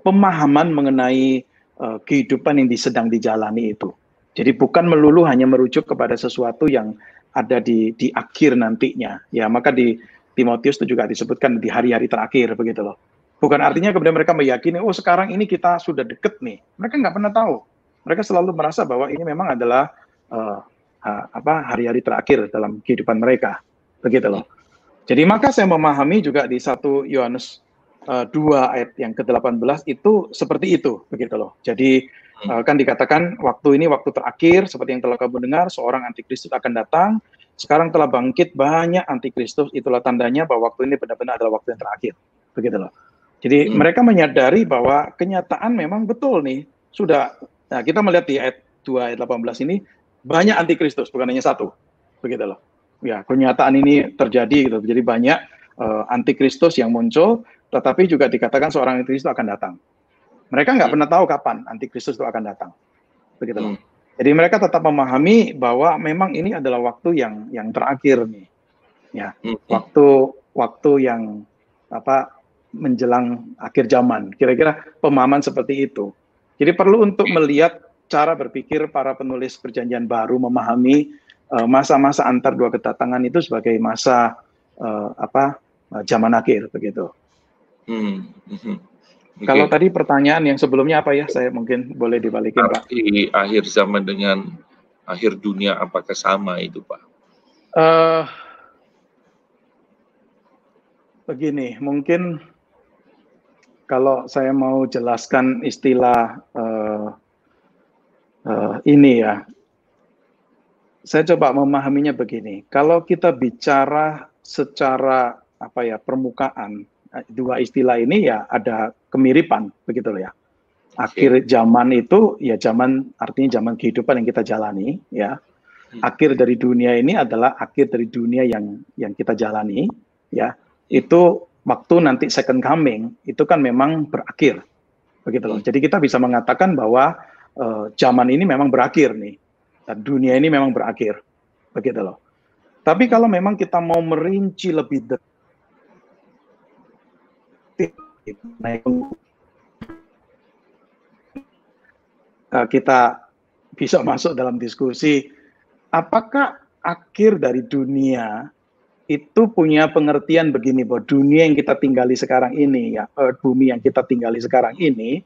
pemahaman mengenai uh, kehidupan yang sedang dijalani itu. Jadi bukan melulu hanya merujuk kepada sesuatu yang ada di di akhir nantinya. Ya, maka di Timotius itu juga disebutkan di hari-hari terakhir begitu loh. Bukan artinya kemudian mereka meyakini, oh sekarang ini kita sudah deket nih. Mereka nggak pernah tahu. Mereka selalu merasa bahwa ini memang adalah uh, apa hari-hari terakhir dalam kehidupan mereka, begitu loh. Jadi maka saya memahami juga di satu Yohanes uh, ayat yang ke-18 itu seperti itu, begitu loh. Jadi uh, kan dikatakan waktu ini waktu terakhir seperti yang telah kamu dengar seorang antikristus akan datang. Sekarang telah bangkit banyak antikristus, itulah tandanya bahwa waktu ini benar-benar adalah waktu yang terakhir, begitu loh. Jadi hmm. mereka menyadari bahwa kenyataan memang betul nih sudah. Nah kita melihat di ayat 2 ayat 18 ini banyak antikristus bukan hanya satu, begitu loh. Ya kenyataan ini terjadi gitu. Jadi banyak uh, antikristus yang muncul, tetapi juga dikatakan seorang antikristus akan datang. Mereka nggak hmm. pernah tahu kapan antikristus itu akan datang, begitu loh. Hmm. Jadi mereka tetap memahami bahwa memang ini adalah waktu yang yang terakhir nih, ya, hmm. waktu waktu yang apa menjelang akhir zaman. Kira-kira pemahaman seperti itu. Jadi perlu untuk melihat cara berpikir para penulis perjanjian baru memahami masa-masa uh, antar dua kedatangan itu sebagai masa uh, apa uh, zaman akhir begitu. Hmm. Hmm. Okay. Kalau tadi pertanyaan yang sebelumnya apa ya? Saya mungkin boleh dibalikin Pak. Di akhir zaman dengan akhir dunia apakah sama itu Pak? Uh, begini, mungkin kalau saya mau jelaskan istilah uh, uh, ini ya. Saya coba memahaminya begini. Kalau kita bicara secara apa ya permukaan eh, dua istilah ini ya ada kemiripan begitu loh ya. Akhir zaman itu ya zaman artinya zaman kehidupan yang kita jalani ya. Hmm. Akhir dari dunia ini adalah akhir dari dunia yang yang kita jalani ya. Itu waktu nanti second coming itu kan memang berakhir begitu loh. Hmm. Jadi kita bisa mengatakan bahwa uh, zaman ini memang berakhir nih. Dan dunia ini memang berakhir. Begitu loh. Tapi kalau memang kita mau merinci lebih detik, naik uh, kita bisa [laughs] masuk dalam diskusi apakah akhir dari dunia itu punya pengertian begini bahwa dunia yang kita tinggali sekarang ini ya earth bumi yang kita tinggali sekarang ini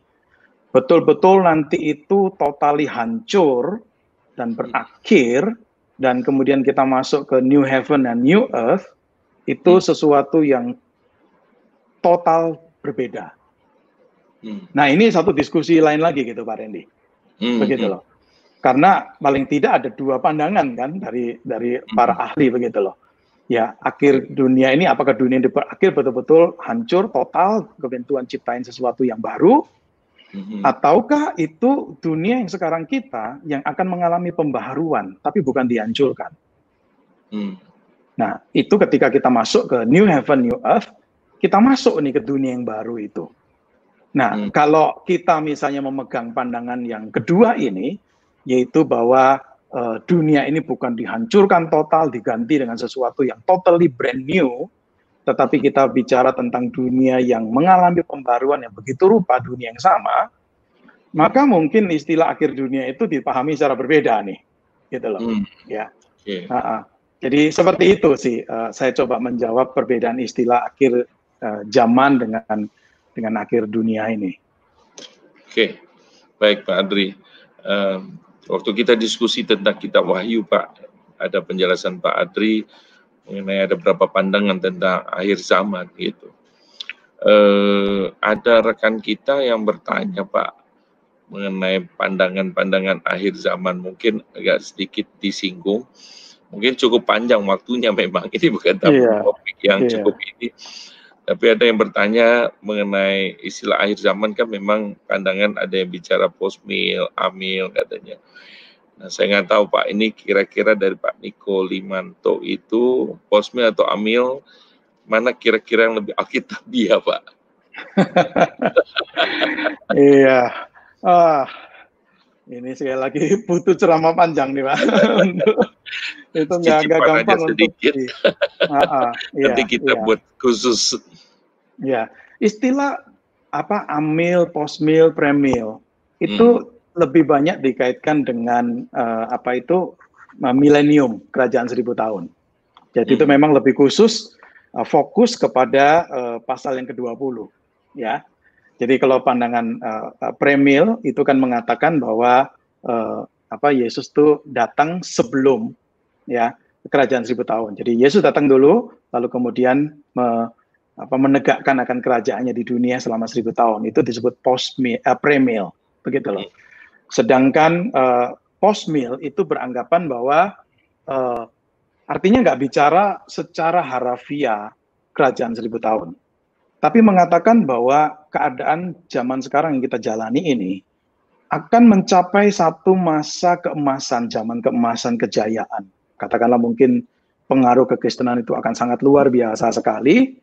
betul-betul nanti itu totali hancur dan berakhir dan kemudian kita masuk ke new heaven dan new earth itu hmm. sesuatu yang total berbeda. Hmm. Nah ini satu diskusi lain lagi gitu Pak Randy, hmm. begitu hmm. loh. Karena paling tidak ada dua pandangan kan dari dari hmm. para ahli begitu loh. Ya akhir dunia ini apakah dunia ini berakhir betul-betul hancur total kebentuan ciptain sesuatu yang baru hmm Ataukah itu dunia yang sekarang kita yang akan mengalami pembaharuan, tapi bukan dihancurkan? Mm. Nah, itu ketika kita masuk ke New Heaven, New Earth, kita masuk nih ke dunia yang baru itu. Nah, mm. kalau kita misalnya memegang pandangan yang kedua ini, yaitu bahwa uh, dunia ini bukan dihancurkan total, diganti dengan sesuatu yang totally brand new, tetapi kita bicara tentang dunia yang mengalami pembaruan yang begitu rupa dunia yang sama, maka mungkin istilah akhir dunia itu dipahami secara berbeda nih, gitu loh, hmm. ya. Okay. Uh -uh. Jadi seperti itu sih, uh, saya coba menjawab perbedaan istilah akhir uh, zaman dengan dengan akhir dunia ini. Oke, okay. baik Pak Adri. Uh, waktu kita diskusi tentang kitab Wahyu, Pak, ada penjelasan Pak Adri mengenai ada berapa pandangan tentang akhir zaman gitu. Eh, ada rekan kita yang bertanya Pak mengenai pandangan-pandangan akhir zaman mungkin agak sedikit disinggung. Mungkin cukup panjang waktunya memang [laughs] ini bukan yeah. topik yang yeah. cukup ini. Tapi ada yang bertanya mengenai istilah akhir zaman kan memang pandangan ada yang bicara postmil, amil katanya. Nah, saya nggak tahu Pak, ini kira-kira dari Pak Niko Limanto itu posmi atau amil mana kira-kira yang lebih alkitabiah [laughs] Pak? [laughs] iya, ah, ini sekali lagi butuh ceramah panjang nih Pak. [laughs] itu nggak gampang sedikit. untuk ah, ah, iya, Nanti kita iya. buat khusus. Ya, istilah apa amil, postmil, premil itu hmm. Lebih banyak dikaitkan dengan uh, apa itu uh, milenium kerajaan seribu tahun. Jadi hmm. itu memang lebih khusus uh, fokus kepada uh, pasal yang ke-20 ya. Jadi kalau pandangan uh, premil itu kan mengatakan bahwa uh, apa Yesus itu datang sebelum ya kerajaan seribu tahun. Jadi Yesus datang dulu, lalu kemudian me, apa, menegakkan akan kerajaannya di dunia selama seribu tahun. Itu disebut post uh, premil, begitu loh. Sedangkan uh, post meal itu beranggapan bahwa uh, artinya nggak bicara secara harafiah kerajaan seribu tahun tapi mengatakan bahwa keadaan zaman sekarang yang kita jalani ini akan mencapai satu masa keemasan, zaman keemasan kejayaan. Katakanlah mungkin pengaruh kekristenan itu akan sangat luar biasa sekali,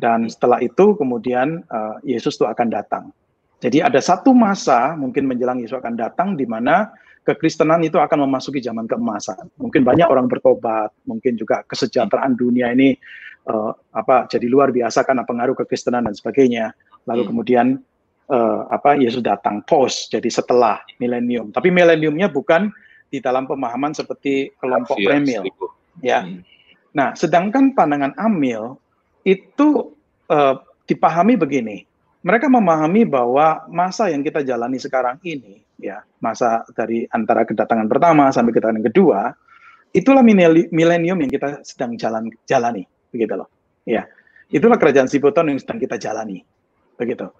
dan setelah itu kemudian uh, Yesus itu akan datang. Jadi ada satu masa mungkin menjelang Yesus akan datang di mana kekristenan itu akan memasuki zaman keemasan. Mungkin banyak orang bertobat, mungkin juga kesejahteraan dunia ini uh, apa jadi luar biasa karena pengaruh kekristenan dan sebagainya. Lalu hmm. kemudian uh, apa Yesus datang post jadi setelah milenium. Tapi mileniumnya bukan di dalam pemahaman seperti kelompok yes, premil. Ya. Hmm. Nah, sedangkan pandangan Amil itu uh, dipahami begini. Mereka memahami bahwa masa yang kita jalani sekarang ini, ya masa dari antara kedatangan pertama sampai kedatangan kedua, itulah milenium yang kita sedang jalan jalani begitu loh. Ya, itulah kerajaan Sibuton yang sedang kita jalani, begitu.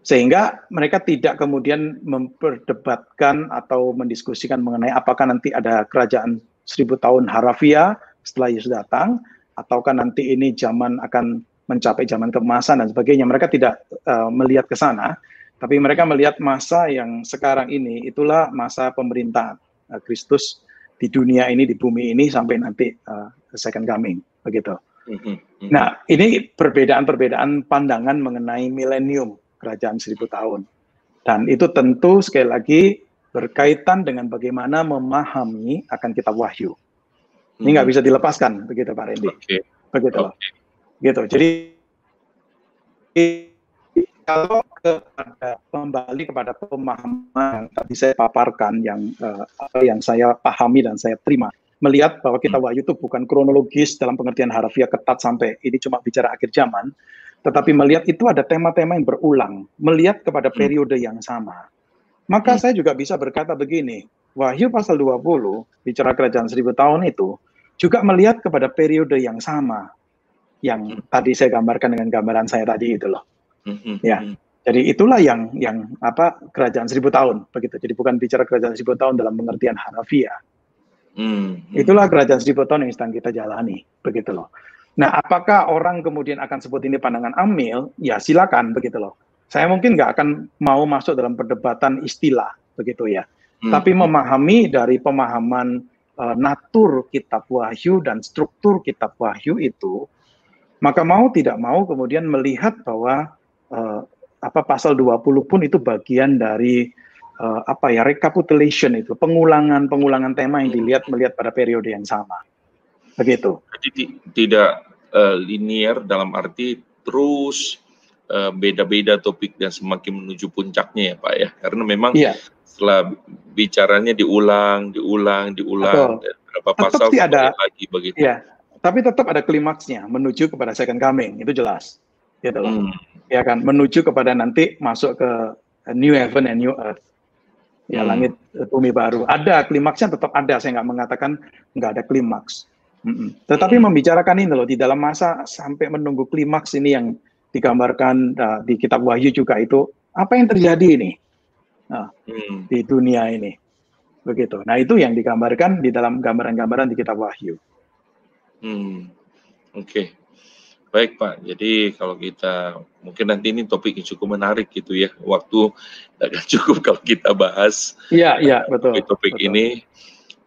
Sehingga mereka tidak kemudian memperdebatkan atau mendiskusikan mengenai apakah nanti ada kerajaan seribu tahun harafiah setelah Yesus datang, ataukah nanti ini zaman akan mencapai zaman keemasan dan sebagainya. Mereka tidak uh, melihat ke sana, tapi mereka melihat masa yang sekarang ini itulah masa pemerintahan uh, Kristus di dunia ini, di bumi ini sampai nanti uh, second coming, begitu. Mm-hmm. Nah, ini perbedaan-perbedaan pandangan mengenai milenium kerajaan seribu tahun. Dan itu tentu sekali lagi berkaitan dengan bagaimana memahami akan kitab Wahyu. Ini nggak mm-hmm. bisa dilepaskan, begitu Pak Randy. Okay. Begitu okay. Gitu. Jadi kalau kepada kembali kepada pemahaman yang tadi saya paparkan yang uh, yang saya pahami dan saya terima melihat bahwa kita hmm. wahyu itu bukan kronologis dalam pengertian harafiah ketat sampai ini cuma bicara akhir zaman, tetapi melihat itu ada tema-tema yang berulang, melihat kepada hmm. periode yang sama. Maka hmm. saya juga bisa berkata begini, Wahyu pasal 20 bicara kerajaan seribu tahun itu juga melihat kepada periode yang sama yang tadi saya gambarkan dengan gambaran saya tadi itu loh. Ya. Jadi itulah yang yang apa kerajaan seribu tahun begitu. Jadi bukan bicara kerajaan seribu tahun dalam pengertian harafiah, Hmm. Itulah kerajaan seribu tahun yang sedang kita jalani, begitu loh. Nah, apakah orang kemudian akan sebut ini pandangan amil? Ya silakan, begitu loh. Saya mungkin nggak akan mau masuk dalam perdebatan istilah, begitu ya. Hmm. Tapi memahami dari pemahaman uh, natur kitab wahyu dan struktur kitab wahyu itu, maka mau tidak mau kemudian melihat bahwa uh, apa pasal 20 pun itu bagian dari uh, apa ya recapitulation itu pengulangan pengulangan tema yang dilihat melihat pada periode yang sama. Begitu. Jadi tidak uh, linear dalam arti terus uh, beda-beda topik dan semakin menuju puncaknya ya pak ya. Karena memang iya. setelah bicaranya diulang diulang diulang berapa pasal ada lagi begitu. Ya tapi tetap ada klimaksnya menuju kepada second coming itu jelas gitu loh hmm. ya kan menuju kepada nanti masuk ke new heaven and new earth ya hmm. langit eh, bumi baru. Ada klimaksnya tetap ada. Saya nggak mengatakan nggak ada klimaks. Mm-mm. Tetapi hmm. membicarakan ini loh di dalam masa sampai menunggu klimaks ini yang digambarkan uh, di Kitab Wahyu juga itu apa yang terjadi ini nah, hmm. di dunia ini begitu. Nah itu yang digambarkan di dalam gambaran-gambaran di Kitab Wahyu. Hmm. Oke. Okay. Baik Pak, jadi kalau kita mungkin nanti ini topik yang cukup menarik gitu ya, waktu [laughs] akan cukup kalau kita bahas. Iya, iya betul. Topik, betul. ini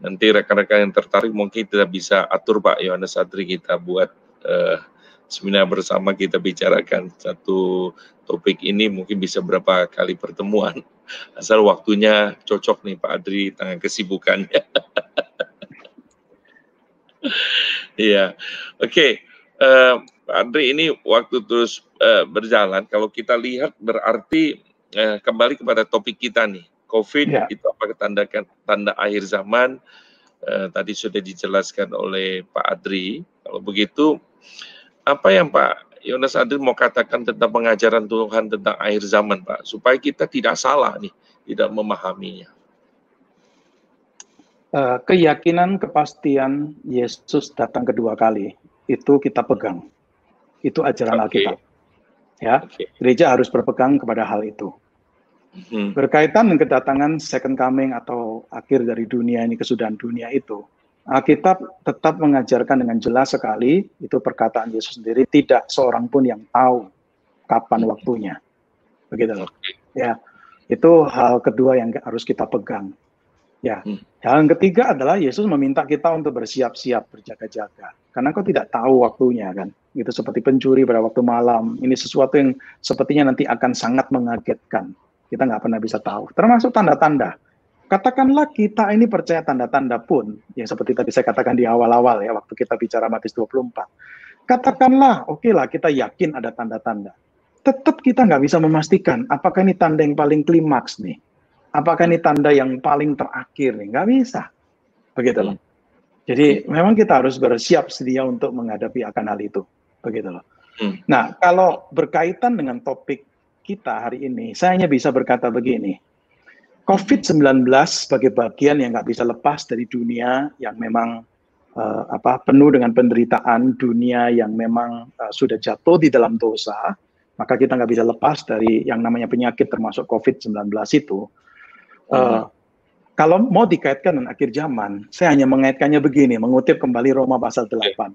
nanti rekan-rekan yang tertarik mungkin kita bisa atur Pak Yohanes Satri kita buat uh, seminar bersama kita bicarakan satu topik ini mungkin bisa berapa kali pertemuan [laughs] asal waktunya cocok nih Pak Adri tangan kesibukannya. [laughs] Iya, oke. Okay. uh, Andri ini waktu terus uh, berjalan. Kalau kita lihat berarti uh, kembali kepada topik kita nih, COVID ya. itu apa tanda tanda akhir zaman? Uh, tadi sudah dijelaskan oleh Pak Adri. Kalau begitu, apa yang Pak Yonas Adri mau katakan tentang pengajaran Tuhan tentang akhir zaman, Pak, supaya kita tidak salah nih, tidak memahaminya. Uh, keyakinan kepastian Yesus datang kedua kali itu kita pegang itu ajaran okay. Alkitab. Ya, okay. gereja harus berpegang kepada hal itu. Hmm. Berkaitan dengan kedatangan second coming atau akhir dari dunia ini kesudahan dunia itu, Alkitab tetap mengajarkan dengan jelas sekali itu perkataan Yesus sendiri tidak seorang pun yang tahu kapan waktunya. Begitu loh. Ya. Itu hal kedua yang harus kita pegang. Ya, hmm. yang ketiga adalah Yesus meminta kita untuk bersiap-siap, berjaga-jaga. Karena kau tidak tahu waktunya kan. Gitu seperti pencuri pada waktu malam. Ini sesuatu yang sepertinya nanti akan sangat mengagetkan. Kita nggak pernah bisa tahu. Termasuk tanda-tanda. Katakanlah kita ini percaya tanda-tanda pun, yang seperti tadi saya katakan di awal-awal ya, waktu kita bicara Matius 24. Katakanlah, oke okay lah kita yakin ada tanda-tanda. Tetap kita nggak bisa memastikan apakah ini tanda yang paling klimaks nih apakah ini tanda yang paling terakhir nih? Nggak bisa. Begitu loh. Jadi memang kita harus bersiap sedia untuk menghadapi akan hal itu. Begitu loh. Hmm. Nah, kalau berkaitan dengan topik kita hari ini, saya hanya bisa berkata begini. COVID-19 sebagai bagian yang nggak bisa lepas dari dunia yang memang uh, apa penuh dengan penderitaan, dunia yang memang uh, sudah jatuh di dalam dosa, maka kita nggak bisa lepas dari yang namanya penyakit termasuk COVID-19 itu. Uh, kalau mau dikaitkan dengan akhir zaman, saya hanya mengaitkannya begini, mengutip kembali Roma pasal 8.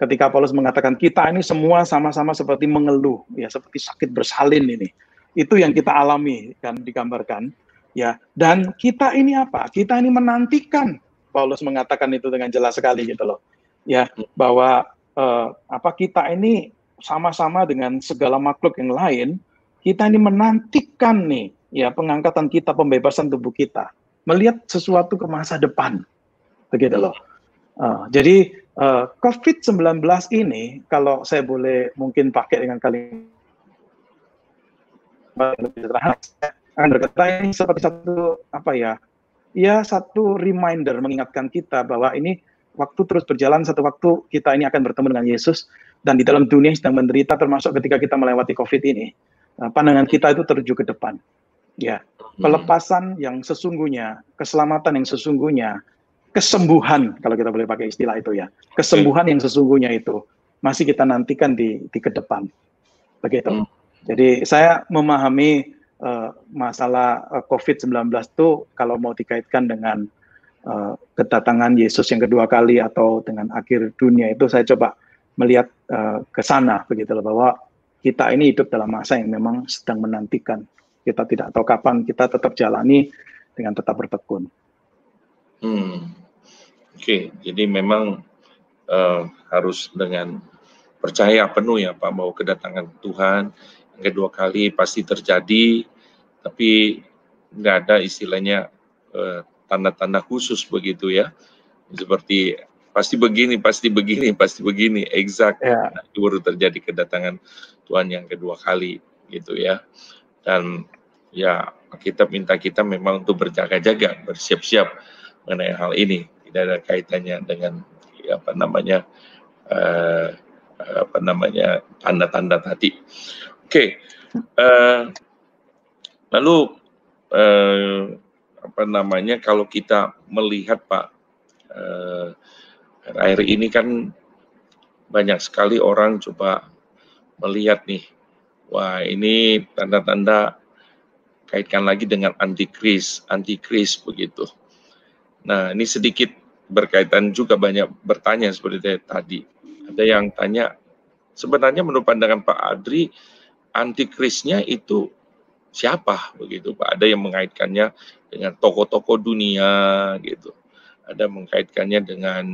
Ketika Paulus mengatakan kita ini semua sama-sama seperti mengeluh, ya seperti sakit bersalin ini. Itu yang kita alami kan digambarkan. Ya, dan kita ini apa? Kita ini menantikan. Paulus mengatakan itu dengan jelas sekali gitu loh. Ya, bahwa uh, apa kita ini sama-sama dengan segala makhluk yang lain, kita ini menantikan nih ya pengangkatan kita, pembebasan tubuh kita, melihat sesuatu ke masa depan, begitu loh. Uh, jadi uh, eh, COVID-19 ini, kalau saya boleh mungkin pakai dengan kalimat akan berkata ini seperti satu apa ya, ya satu reminder mengingatkan kita bahwa ini waktu terus berjalan, satu waktu kita ini akan bertemu dengan Yesus dan di dalam dunia sedang menderita, termasuk ketika kita melewati COVID ini, uh, pandangan kita itu tertuju ke depan ya hmm. pelepasan yang sesungguhnya, keselamatan yang sesungguhnya, kesembuhan kalau kita boleh pakai istilah itu ya, kesembuhan yang sesungguhnya itu masih kita nantikan di di ke depan, begitu. Hmm. Jadi saya memahami uh, masalah uh, eh, COVID-19 itu kalau mau dikaitkan dengan uh, kedatangan Yesus yang kedua kali atau dengan akhir dunia itu saya coba melihat uh, ke sana begitu loh bahwa kita ini hidup dalam masa yang memang sedang menantikan kita tidak tahu kapan kita tetap jalani dengan tetap bertekun. Hmm. Oke, okay. jadi memang uh, harus dengan percaya penuh ya Pak mau kedatangan Tuhan yang kedua kali pasti terjadi, tapi nggak ada istilahnya uh, tanda-tanda khusus begitu ya, seperti pasti begini, pasti begini, pasti begini, exact yeah. nah, baru terjadi kedatangan Tuhan yang kedua kali gitu ya dan ya kita minta kita memang untuk berjaga-jaga, bersiap-siap mengenai hal ini. Tidak ada kaitannya dengan ya, apa namanya uh, apa namanya tanda-tanda tadi. Oke, okay. uh, lalu uh, apa namanya kalau kita melihat Pak uh, air ini kan banyak sekali orang coba melihat nih wah ini tanda-tanda kaitkan lagi dengan antikris, antikris begitu. Nah, ini sedikit berkaitan juga banyak bertanya seperti tadi. Ada yang tanya, sebenarnya menurut pandangan Pak Adri, antikrisnya itu siapa begitu Pak? Ada yang mengaitkannya dengan tokoh-tokoh dunia gitu. Ada mengkaitkannya dengan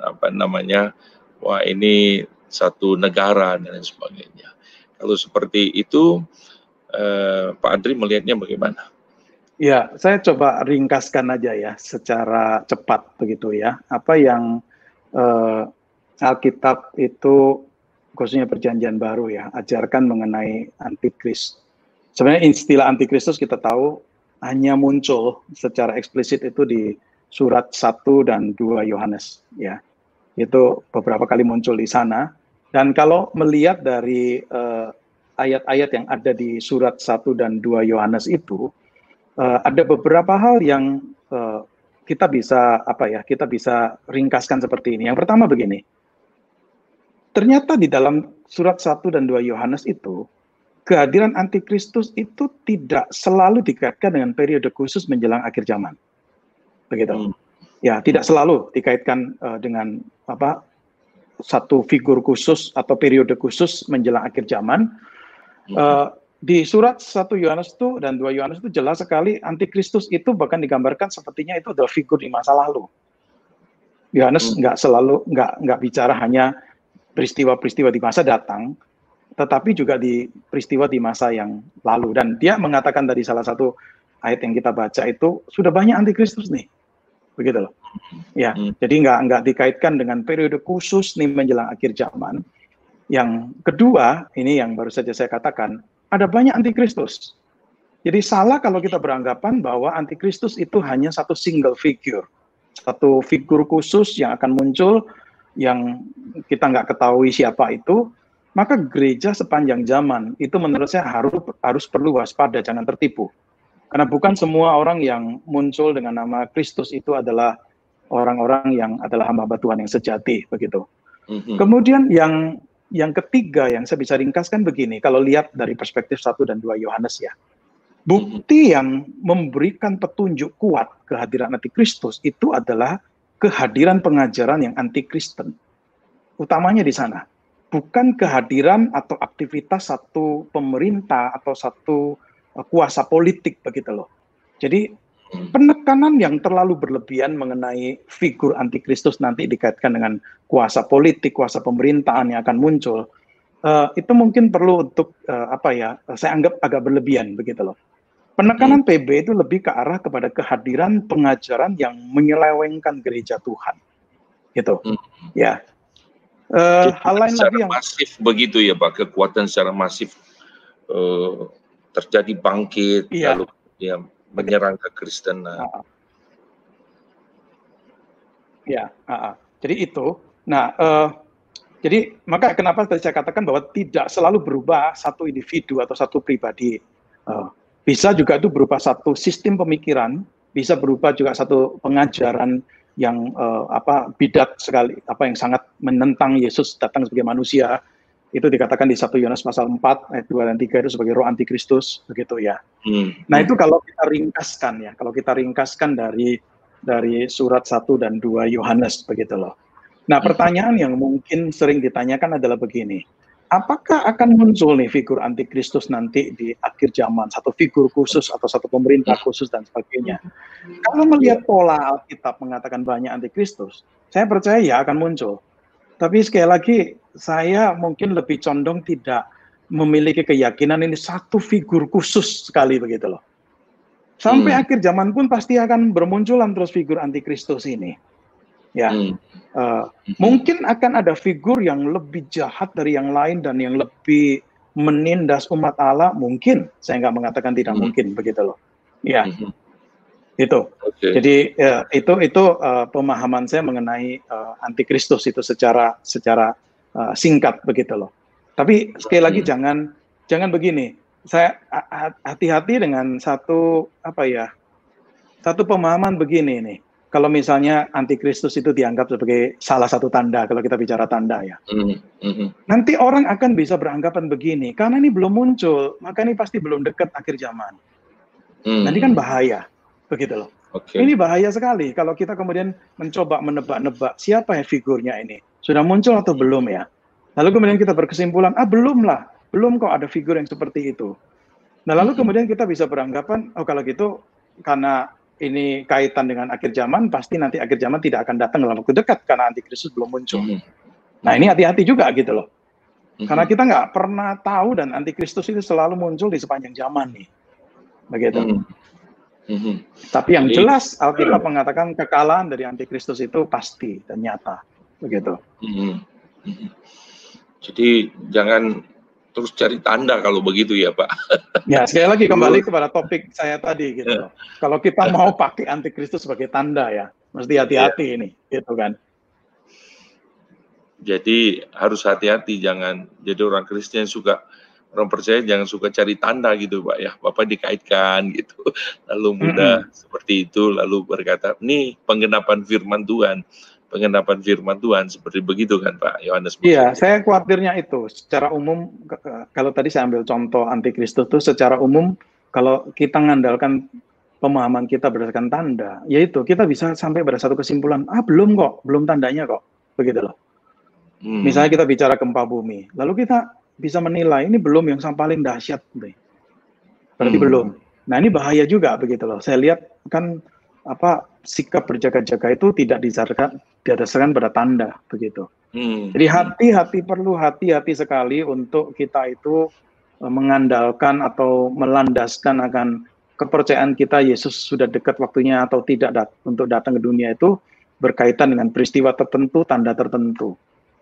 apa namanya, wah ini satu negara dan sebagainya. Kalau seperti itu, eh, Pak Andri melihatnya bagaimana? Ya, saya coba ringkaskan aja ya secara cepat begitu ya. Apa yang eh, Alkitab itu khususnya perjanjian baru ya, ajarkan mengenai antikris. Sebenarnya istilah antikristus kita tahu hanya muncul secara eksplisit itu di surat 1 dan 2 Yohanes ya. Itu beberapa kali muncul di sana dan kalau melihat dari uh, ayat-ayat yang ada di surat 1 dan 2 Yohanes itu uh, ada beberapa hal yang uh, kita bisa apa ya, kita bisa ringkaskan seperti ini. Yang pertama begini. Ternyata di dalam surat 1 dan 2 Yohanes itu kehadiran antikristus itu tidak selalu dikaitkan dengan periode khusus menjelang akhir zaman. Begitu. Hmm. Ya, tidak selalu dikaitkan uh, dengan apa satu figur khusus atau periode khusus menjelang akhir zaman. Hmm. Uh, di surat 1 Yohanes itu dan 2 Yohanes itu jelas sekali antikristus itu bahkan digambarkan sepertinya itu adalah figur di masa lalu. Yohanes hmm. nggak selalu nggak nggak bicara hanya peristiwa-peristiwa di masa datang, tetapi juga di peristiwa di masa yang lalu. Dan dia mengatakan dari salah satu ayat yang kita baca itu sudah banyak antikristus nih, begitu loh. Ya, hmm. jadi nggak nggak dikaitkan dengan periode khusus nih menjelang akhir zaman. Yang kedua, ini yang baru saja saya katakan, ada banyak antikristus. Jadi salah kalau kita beranggapan bahwa antikristus itu hanya satu single figure, satu figur khusus yang akan muncul yang kita nggak ketahui siapa itu, maka gereja sepanjang zaman itu menurut saya harus harus perlu waspada, jangan tertipu. Karena bukan semua orang yang muncul dengan nama Kristus itu adalah orang-orang yang adalah hamba Tuhan yang sejati begitu. Mm-hmm. Kemudian yang yang ketiga yang saya bisa ringkaskan begini, kalau lihat dari perspektif satu dan dua Yohanes ya. Bukti mm-hmm. yang memberikan petunjuk kuat kehadiran antikristus itu adalah kehadiran pengajaran yang antikristen. Utamanya di sana bukan kehadiran atau aktivitas satu pemerintah atau satu uh, kuasa politik begitu loh. Jadi penekanan yang terlalu berlebihan mengenai figur antikristus nanti dikaitkan dengan kuasa politik, kuasa pemerintahan yang akan muncul, uh, itu mungkin perlu untuk uh, apa ya? Saya anggap agak berlebihan begitu loh. Penekanan hmm. PB itu lebih ke arah kepada kehadiran pengajaran yang menyelewengkan gereja Tuhan, gitu. Hmm. Ya, Uh, hal lain lagi yang masif begitu ya Pak, kekuatan secara masif uh, terjadi bangkit iya. lalu ya menyerang kekristenan. Uh, ya, uh, uh. jadi itu. Nah, uh, jadi maka kenapa tadi saya katakan bahwa tidak selalu berubah satu individu atau satu pribadi. Uh, bisa juga itu berupa satu sistem pemikiran, bisa berupa juga satu pengajaran yang uh, apa bidat sekali, apa yang sangat menentang Yesus datang sebagai manusia. Itu dikatakan di 1 Yohanes pasal 4 ayat 2 dan 3 itu sebagai roh antikristus begitu ya. Hmm. Nah, itu kalau kita ringkaskan ya, kalau kita ringkaskan dari dari surat 1 dan 2 Yohanes begitu loh. Nah, pertanyaan yang mungkin sering ditanyakan adalah begini apakah akan muncul nih figur antikristus nanti di akhir zaman, satu figur khusus atau satu pemerintah khusus dan sebagainya. Kalau melihat pola Alkitab mengatakan banyak antikristus, saya percaya ya akan muncul. Tapi sekali lagi, saya mungkin lebih condong tidak memiliki keyakinan ini satu figur khusus sekali begitu loh. Sampai hmm. akhir zaman pun pasti akan bermunculan terus figur antikristus ini. Ya, hmm. uh, mungkin akan ada figur yang lebih jahat dari yang lain dan yang lebih menindas umat Allah. Mungkin, saya nggak mengatakan tidak hmm. mungkin begitu loh. Ya, hmm. Itu. Okay. Jadi ya, itu itu uh, pemahaman saya mengenai uh, antikristus itu secara secara uh, singkat begitu loh. Tapi sekali lagi hmm. jangan jangan begini. Saya hati-hati dengan satu apa ya? Satu pemahaman begini nih kalau misalnya antikristus itu dianggap sebagai salah satu tanda kalau kita bicara tanda ya. Mm -hmm. Nanti orang akan bisa beranggapan begini, karena ini belum muncul, maka ini pasti belum dekat akhir zaman. Mm. Nanti kan bahaya, begitu loh. Okay. Ini bahaya sekali kalau kita kemudian mencoba menebak-nebak siapa ya figurnya ini. Sudah muncul atau belum ya? Lalu kemudian kita berkesimpulan, ah belum lah, belum kok ada figur yang seperti itu. Nah lalu kemudian kita bisa beranggapan, oh kalau gitu karena ini kaitan dengan akhir zaman, pasti nanti akhir zaman tidak akan datang dalam waktu dekat karena antikristus belum muncul. Mm -hmm. Nah ini hati-hati juga gitu loh. -hmm. Karena kita nggak pernah tahu dan antikristus itu selalu muncul di sepanjang zaman nih. Begitu. Mm -hmm. Tapi yang jelas Alkitab mengatakan kekalahan dari antikristus itu pasti dan nyata. Begitu. Mm -hmm. Jadi jangan terus cari tanda kalau begitu ya Pak. [laughs] Ya sekali lagi kembali kepada topik saya tadi gitu. Kalau kita mau pakai antikristus sebagai tanda ya, mesti hati-hati ya. ini, gitu kan. Jadi harus hati-hati, jangan jadi orang Kristen suka orang percaya jangan suka cari tanda gitu Pak ya. Bapak dikaitkan gitu. [laughs] Lalu mudah mm -hmm. seperti itu lalu berkata, "Nih penggenapan firman Tuhan." pengendapan firman Tuhan seperti begitu kan Pak Yohanes? Iya, saya khawatirnya itu. Secara umum, kalau tadi saya ambil contoh antikristus itu secara umum kalau kita mengandalkan pemahaman kita berdasarkan tanda, yaitu kita bisa sampai pada satu kesimpulan, ah belum kok, belum tandanya kok, begitu loh. Hmm. Misalnya kita bicara gempa bumi, lalu kita bisa menilai ini belum yang paling dahsyat, berarti hmm. belum. Nah ini bahaya juga begitu loh. Saya lihat kan apa sikap berjaga-jaga itu tidak didasarkan didasarkan pada tanda begitu. Hmm. Jadi hati-hati perlu hati-hati sekali untuk kita itu eh, mengandalkan atau melandaskan akan kepercayaan kita Yesus sudah dekat waktunya atau tidak dat untuk datang ke dunia itu berkaitan dengan peristiwa tertentu, tanda tertentu.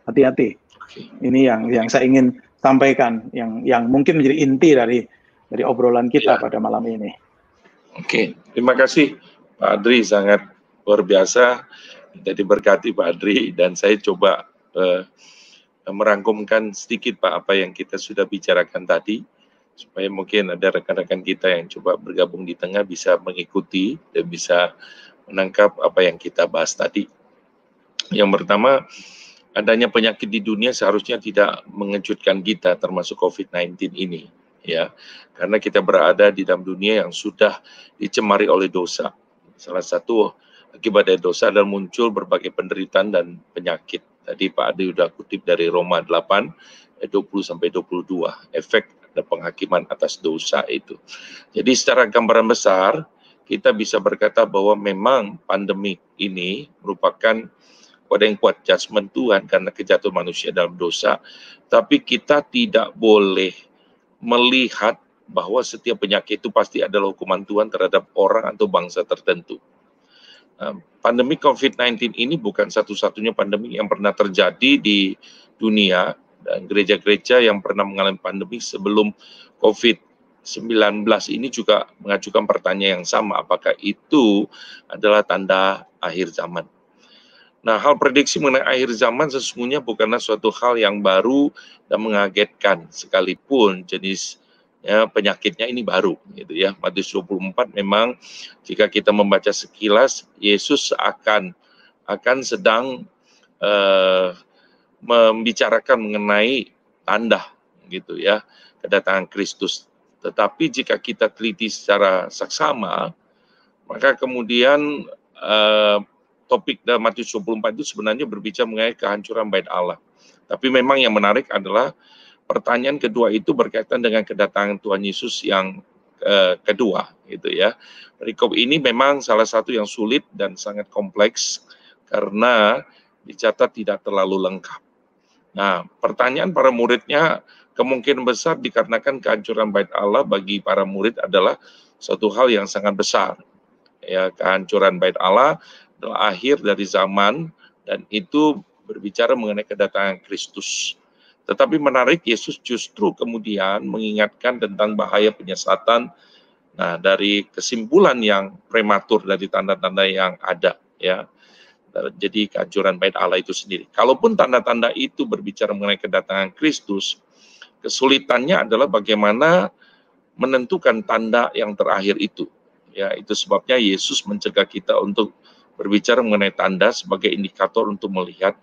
Hati-hati. Ini yang yang saya ingin sampaikan yang yang mungkin menjadi inti dari dari obrolan kita ya. pada malam ini. Oke, terima kasih. Pak Adri sangat luar biasa. Jadi berkati Pak Adri dan saya coba uh, merangkumkan sedikit Pak apa yang kita sudah bicarakan tadi supaya mungkin ada rekan-rekan kita yang coba bergabung di tengah bisa mengikuti dan bisa menangkap apa yang kita bahas tadi. Yang pertama, adanya penyakit di dunia seharusnya tidak mengejutkan kita termasuk COVID-19 ini ya. Karena kita berada di dalam dunia yang sudah dicemari oleh dosa Salah satu akibat dari dosa adalah muncul berbagai penderitaan dan penyakit. Tadi Pak Adi sudah kutip dari Roma 8 20 sampai 22 efek ada penghakiman atas dosa itu. Jadi secara gambaran besar kita bisa berkata bahwa memang pandemi ini merupakan pada yang kuat judgment Tuhan karena kejatuhan manusia dalam dosa. Tapi kita tidak boleh melihat bahwa setiap penyakit itu pasti adalah hukuman Tuhan terhadap orang atau bangsa tertentu. Nah, pandemi COVID-19 ini bukan satu-satunya pandemi yang pernah terjadi di dunia dan gereja-gereja yang pernah mengalami pandemi sebelum COVID-19 ini juga mengajukan pertanyaan yang sama, apakah itu adalah tanda akhir zaman. Nah, hal prediksi mengenai akhir zaman sesungguhnya bukanlah suatu hal yang baru dan mengagetkan sekalipun jenis ya penyakitnya ini baru gitu ya. Matius 24 memang jika kita membaca sekilas Yesus akan akan sedang uh, membicarakan mengenai tanda gitu ya kedatangan Kristus. Tetapi jika kita teliti secara saksama maka kemudian uh, topik dalam Matius 24 itu sebenarnya berbicara mengenai kehancuran bait Allah tapi memang yang menarik adalah pertanyaan kedua itu berkaitan dengan kedatangan Tuhan Yesus yang uh, kedua gitu ya. Perikop ini memang salah satu yang sulit dan sangat kompleks karena dicatat tidak terlalu lengkap. Nah, pertanyaan para muridnya kemungkinan besar dikarenakan kehancuran bait Allah bagi para murid adalah suatu hal yang sangat besar. Ya, kehancuran bait Allah adalah akhir dari zaman dan itu berbicara mengenai kedatangan Kristus. Tetapi menarik Yesus justru kemudian mengingatkan tentang bahaya penyesatan nah dari kesimpulan yang prematur dari tanda-tanda yang ada ya. Jadi kehancuran bait Allah itu sendiri. Kalaupun tanda-tanda itu berbicara mengenai kedatangan Kristus, kesulitannya adalah bagaimana menentukan tanda yang terakhir itu. Ya, itu sebabnya Yesus mencegah kita untuk berbicara mengenai tanda sebagai indikator untuk melihat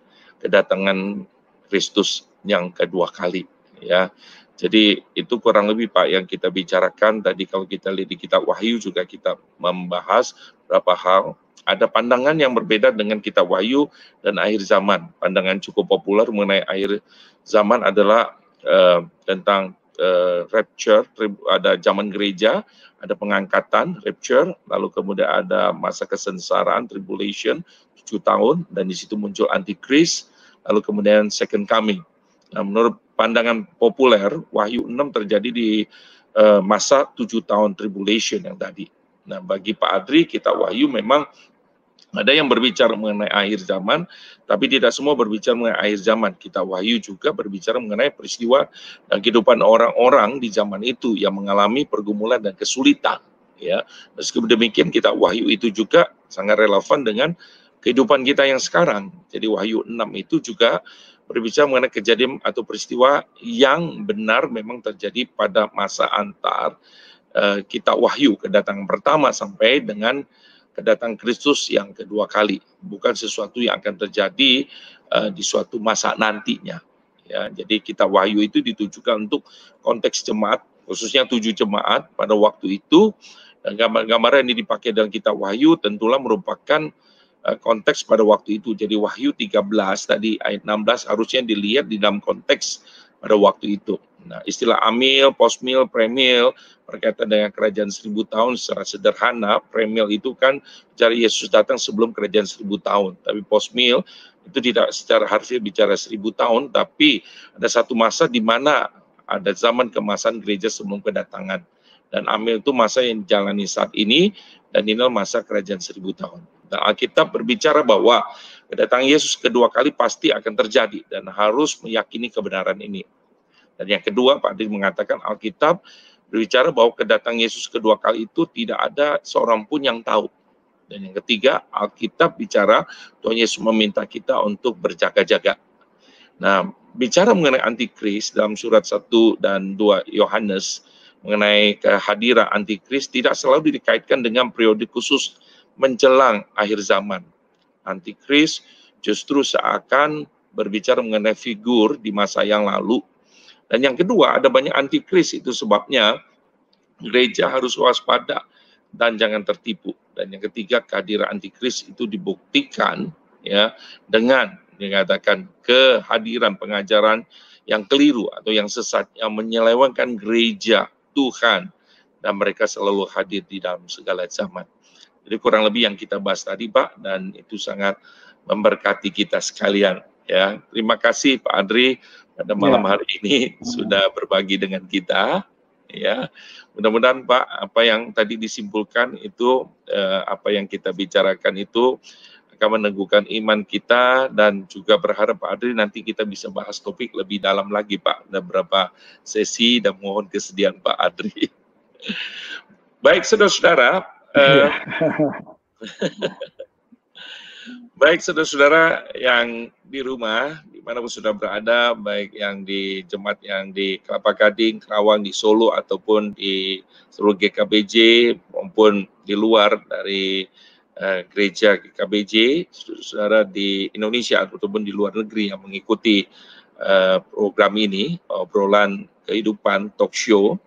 kedatangan Kristus yang kedua kali ya. Jadi itu kurang lebih Pak yang kita bicarakan tadi kalau kita lihat di kitab Wahyu juga kita membahas beberapa hal. Ada pandangan yang berbeda dengan kitab Wahyu dan akhir zaman. Pandangan cukup populer mengenai akhir zaman adalah uh, tentang uh, rapture, ada zaman gereja, ada pengangkatan, rapture, lalu kemudian ada masa kesengsaraan, tribulation, tujuh tahun, dan di situ muncul antikris, lalu kemudian second coming. Nah, menurut pandangan populer, Wahyu 6 terjadi di uh, masa tujuh tahun tribulation yang tadi. Nah, bagi Pak Adri, kita Wahyu memang Ada yang berbicara mengenai akhir zaman, tapi tidak semua berbicara mengenai akhir zaman. Kita Wahyu juga berbicara mengenai peristiwa dan kehidupan orang-orang di zaman itu yang mengalami pergumulan dan kesulitan. Ya, meskipun demikian kita Wahyu itu juga sangat relevan dengan kehidupan kita yang sekarang. Jadi Wahyu 6 itu juga berbicara mengenai kejadian atau peristiwa yang benar memang terjadi pada masa antar uh, kita Wahyu kedatangan pertama sampai dengan kedatangan Kristus yang kedua kali, bukan sesuatu yang akan terjadi uh, di suatu masa nantinya. Ya, jadi kita wahyu itu ditujukan untuk konteks jemaat, khususnya tujuh jemaat pada waktu itu. Dan gambar-gambar yang dipakai dalam kitab wahyu tentulah merupakan uh, konteks pada waktu itu. Jadi wahyu 13 tadi ayat 16 harusnya dilihat di dalam konteks pada waktu itu. Nah, istilah amil, posmil, premil berkaitan dengan kerajaan seribu tahun secara sederhana, premil itu kan cari Yesus datang sebelum kerajaan seribu tahun. Tapi posmil itu tidak secara harfiah bicara seribu tahun, tapi ada satu masa di mana ada zaman kemasan gereja sebelum kedatangan. Dan amil itu masa yang dijalani saat ini, dan inilah masa kerajaan seribu tahun. Dan Alkitab berbicara bahwa kedatangan Yesus kedua kali pasti akan terjadi dan harus meyakini kebenaran ini. Dan yang kedua, Pak Adil mengatakan Alkitab berbicara bahwa kedatangan Yesus kedua kali itu tidak ada seorang pun yang tahu. Dan yang ketiga, Alkitab bicara Tuhan Yesus meminta kita untuk berjaga-jaga. Nah, bicara mengenai antikris dalam surat 1 dan 2 Yohanes mengenai kehadiran antikris tidak selalu dikaitkan dengan periode khusus menjelang akhir zaman. Antikris justru seakan berbicara mengenai figur di masa yang lalu dan yang kedua, ada banyak antikris itu sebabnya gereja harus waspada dan jangan tertipu. Dan yang ketiga, kehadiran antikris itu dibuktikan ya dengan dikatakan kehadiran pengajaran yang keliru atau yang sesat yang menyelewengkan gereja Tuhan dan mereka selalu hadir di dalam segala zaman. Jadi kurang lebih yang kita bahas tadi Pak dan itu sangat memberkati kita sekalian ya. Terima kasih Pak Adri pada malam ya. hari ini [laughs] sudah berbagi dengan kita ya mudah-mudahan Pak apa yang tadi disimpulkan itu eh, apa yang kita bicarakan itu akan meneguhkan iman kita dan juga berharap Pak Adri nanti kita bisa bahas topik lebih dalam lagi Pak ada beberapa sesi dan mohon kesediaan Pak Adri [laughs] baik saudara-saudara eh, iya. [laughs] Baik saudara-saudara yang di rumah, di mana pun sudah berada, baik yang di jemaat yang di Kelapa Gading, Kerawang, di Solo, ataupun di seluruh GKBJ, maupun di luar dari uh, gereja GKBJ, saudara-saudara di Indonesia ataupun di luar negeri yang mengikuti uh, program ini, obrolan kehidupan talk show.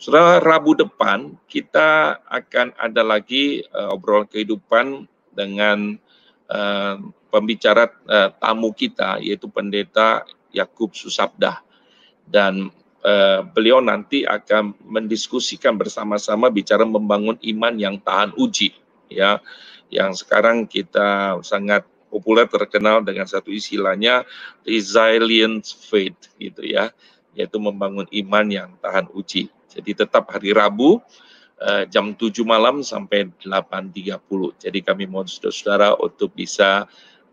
Saudara, Rabu depan kita akan ada lagi uh, obrolan kehidupan dengan uh, pembicara uh, tamu kita yaitu pendeta Yakub Susabdah. Dan uh, beliau nanti akan mendiskusikan bersama-sama bicara membangun iman yang tahan uji ya. Yang sekarang kita sangat populer terkenal dengan satu istilahnya resilient faith gitu ya. Yaitu membangun iman yang tahan uji. Jadi tetap hari Rabu uh, jam 7 malam sampai 8.30. Jadi kami mohon saudara-saudara untuk bisa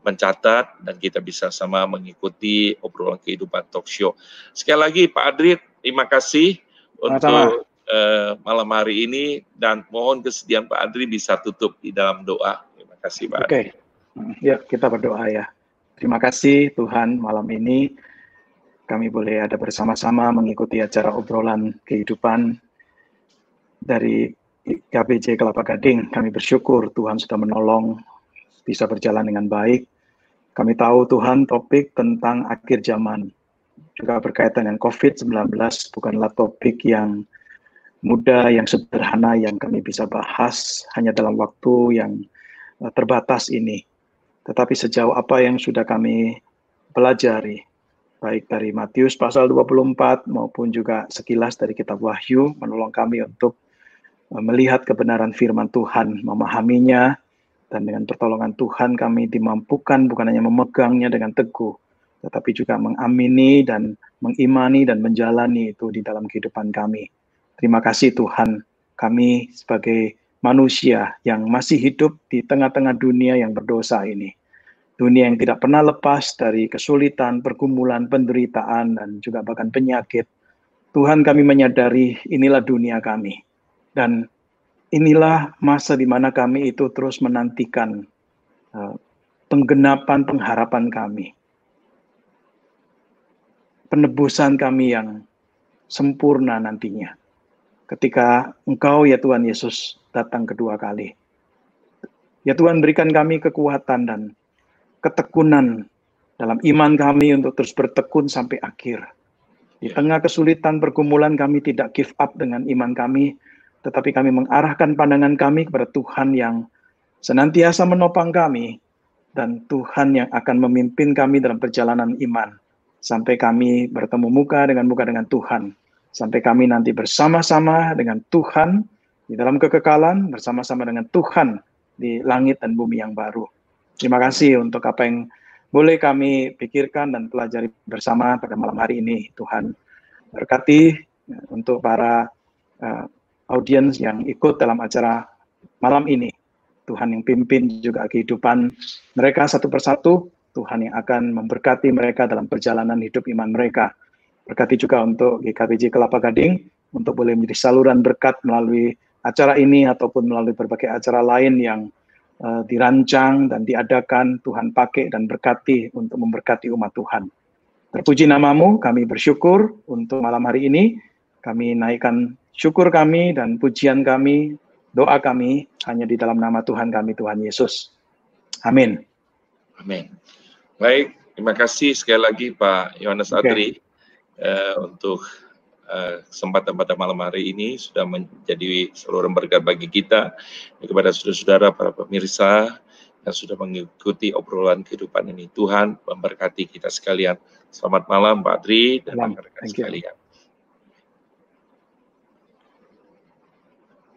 mencatat dan kita bisa sama mengikuti obrolan kehidupan talk show. Sekali lagi Pak Adri, terima kasih untuk uh, malam hari ini dan mohon kesediaan Pak Adri bisa tutup di dalam doa. Terima kasih Pak. Oke, okay. ya kita berdoa ya. Terima kasih Tuhan malam ini kami boleh ada bersama-sama mengikuti acara obrolan kehidupan dari KBJ Kelapa Gading. Kami bersyukur Tuhan sudah menolong bisa berjalan dengan baik. Kami tahu Tuhan topik tentang akhir zaman juga berkaitan dengan COVID-19 bukanlah topik yang mudah, yang sederhana yang kami bisa bahas hanya dalam waktu yang eh, terbatas ini. Tetapi sejauh apa yang sudah kami pelajari, baik dari Matius pasal 24 maupun juga sekilas dari kitab Wahyu menolong kami untuk Eh, melihat kebenaran firman Tuhan, memahaminya, dan dengan pertolongan Tuhan kami dimampukan bukan hanya memegangnya dengan teguh, tetapi juga mengamini dan mengimani dan menjalani itu di dalam kehidupan kami. Terima kasih Tuhan, kami sebagai manusia yang masih hidup di tengah-tengah dunia yang berdosa ini. Dunia yang tidak pernah lepas dari kesulitan, pergumulan, penderitaan, dan juga bahkan penyakit. Tuhan kami menyadari inilah dunia kami. Dan inilah masa di mana kami itu terus menantikan uh, penggenapan pengharapan kami. Penebusan kami yang sempurna nantinya. Ketika Engkau ya Tuhan Yesus datang kedua kali. Ya Tuhan berikan kami kekuatan dan ketekunan dalam iman kami untuk terus bertekun sampai akhir. Di ya. tengah kesulitan pergumulan kami tidak give up dengan iman kami, tetapi kami mengarahkan pandangan kami kepada Tuhan yang senantiasa menopang kami dan Tuhan yang akan memimpin kami dalam perjalanan iman sampai kami bertemu muka dengan muka dengan Tuhan, sampai kami nanti bersama-sama dengan Tuhan di dalam kekekalan, bersama-sama dengan Tuhan di langit dan bumi yang baru. Terima kasih untuk apa yang boleh kami pikirkan dan pelajari bersama pada malam hari ini. Tuhan berkati ya, untuk para uh, audiens yang ikut dalam acara malam ini. Tuhan yang pimpin juga kehidupan mereka satu persatu. Tuhan yang akan memberkati mereka dalam perjalanan hidup iman mereka. Berkati juga untuk GKPJ Kelapa Gading untuk boleh menjadi saluran berkat melalui acara ini ataupun melalui berbagai acara lain yang uh, dirancang dan diadakan Tuhan pakai dan berkati untuk memberkati umat Tuhan. Terpuji namamu, kami bersyukur untuk malam hari ini. Kami naikkan syukur kami dan pujian kami, doa kami hanya di dalam nama Tuhan kami, Tuhan Yesus. Amin. Amin. Baik, terima kasih sekali lagi Pak Yohanes okay. Adri uh, untuk Eh, kesempatan pada malam hari ini sudah menjadi seluruh berkat bagi kita kepada saudara-saudara para pemirsa yang sudah mengikuti obrolan kehidupan ini. Tuhan memberkati kita sekalian. Selamat malam Pak Adri dan rekan-rekan sekalian.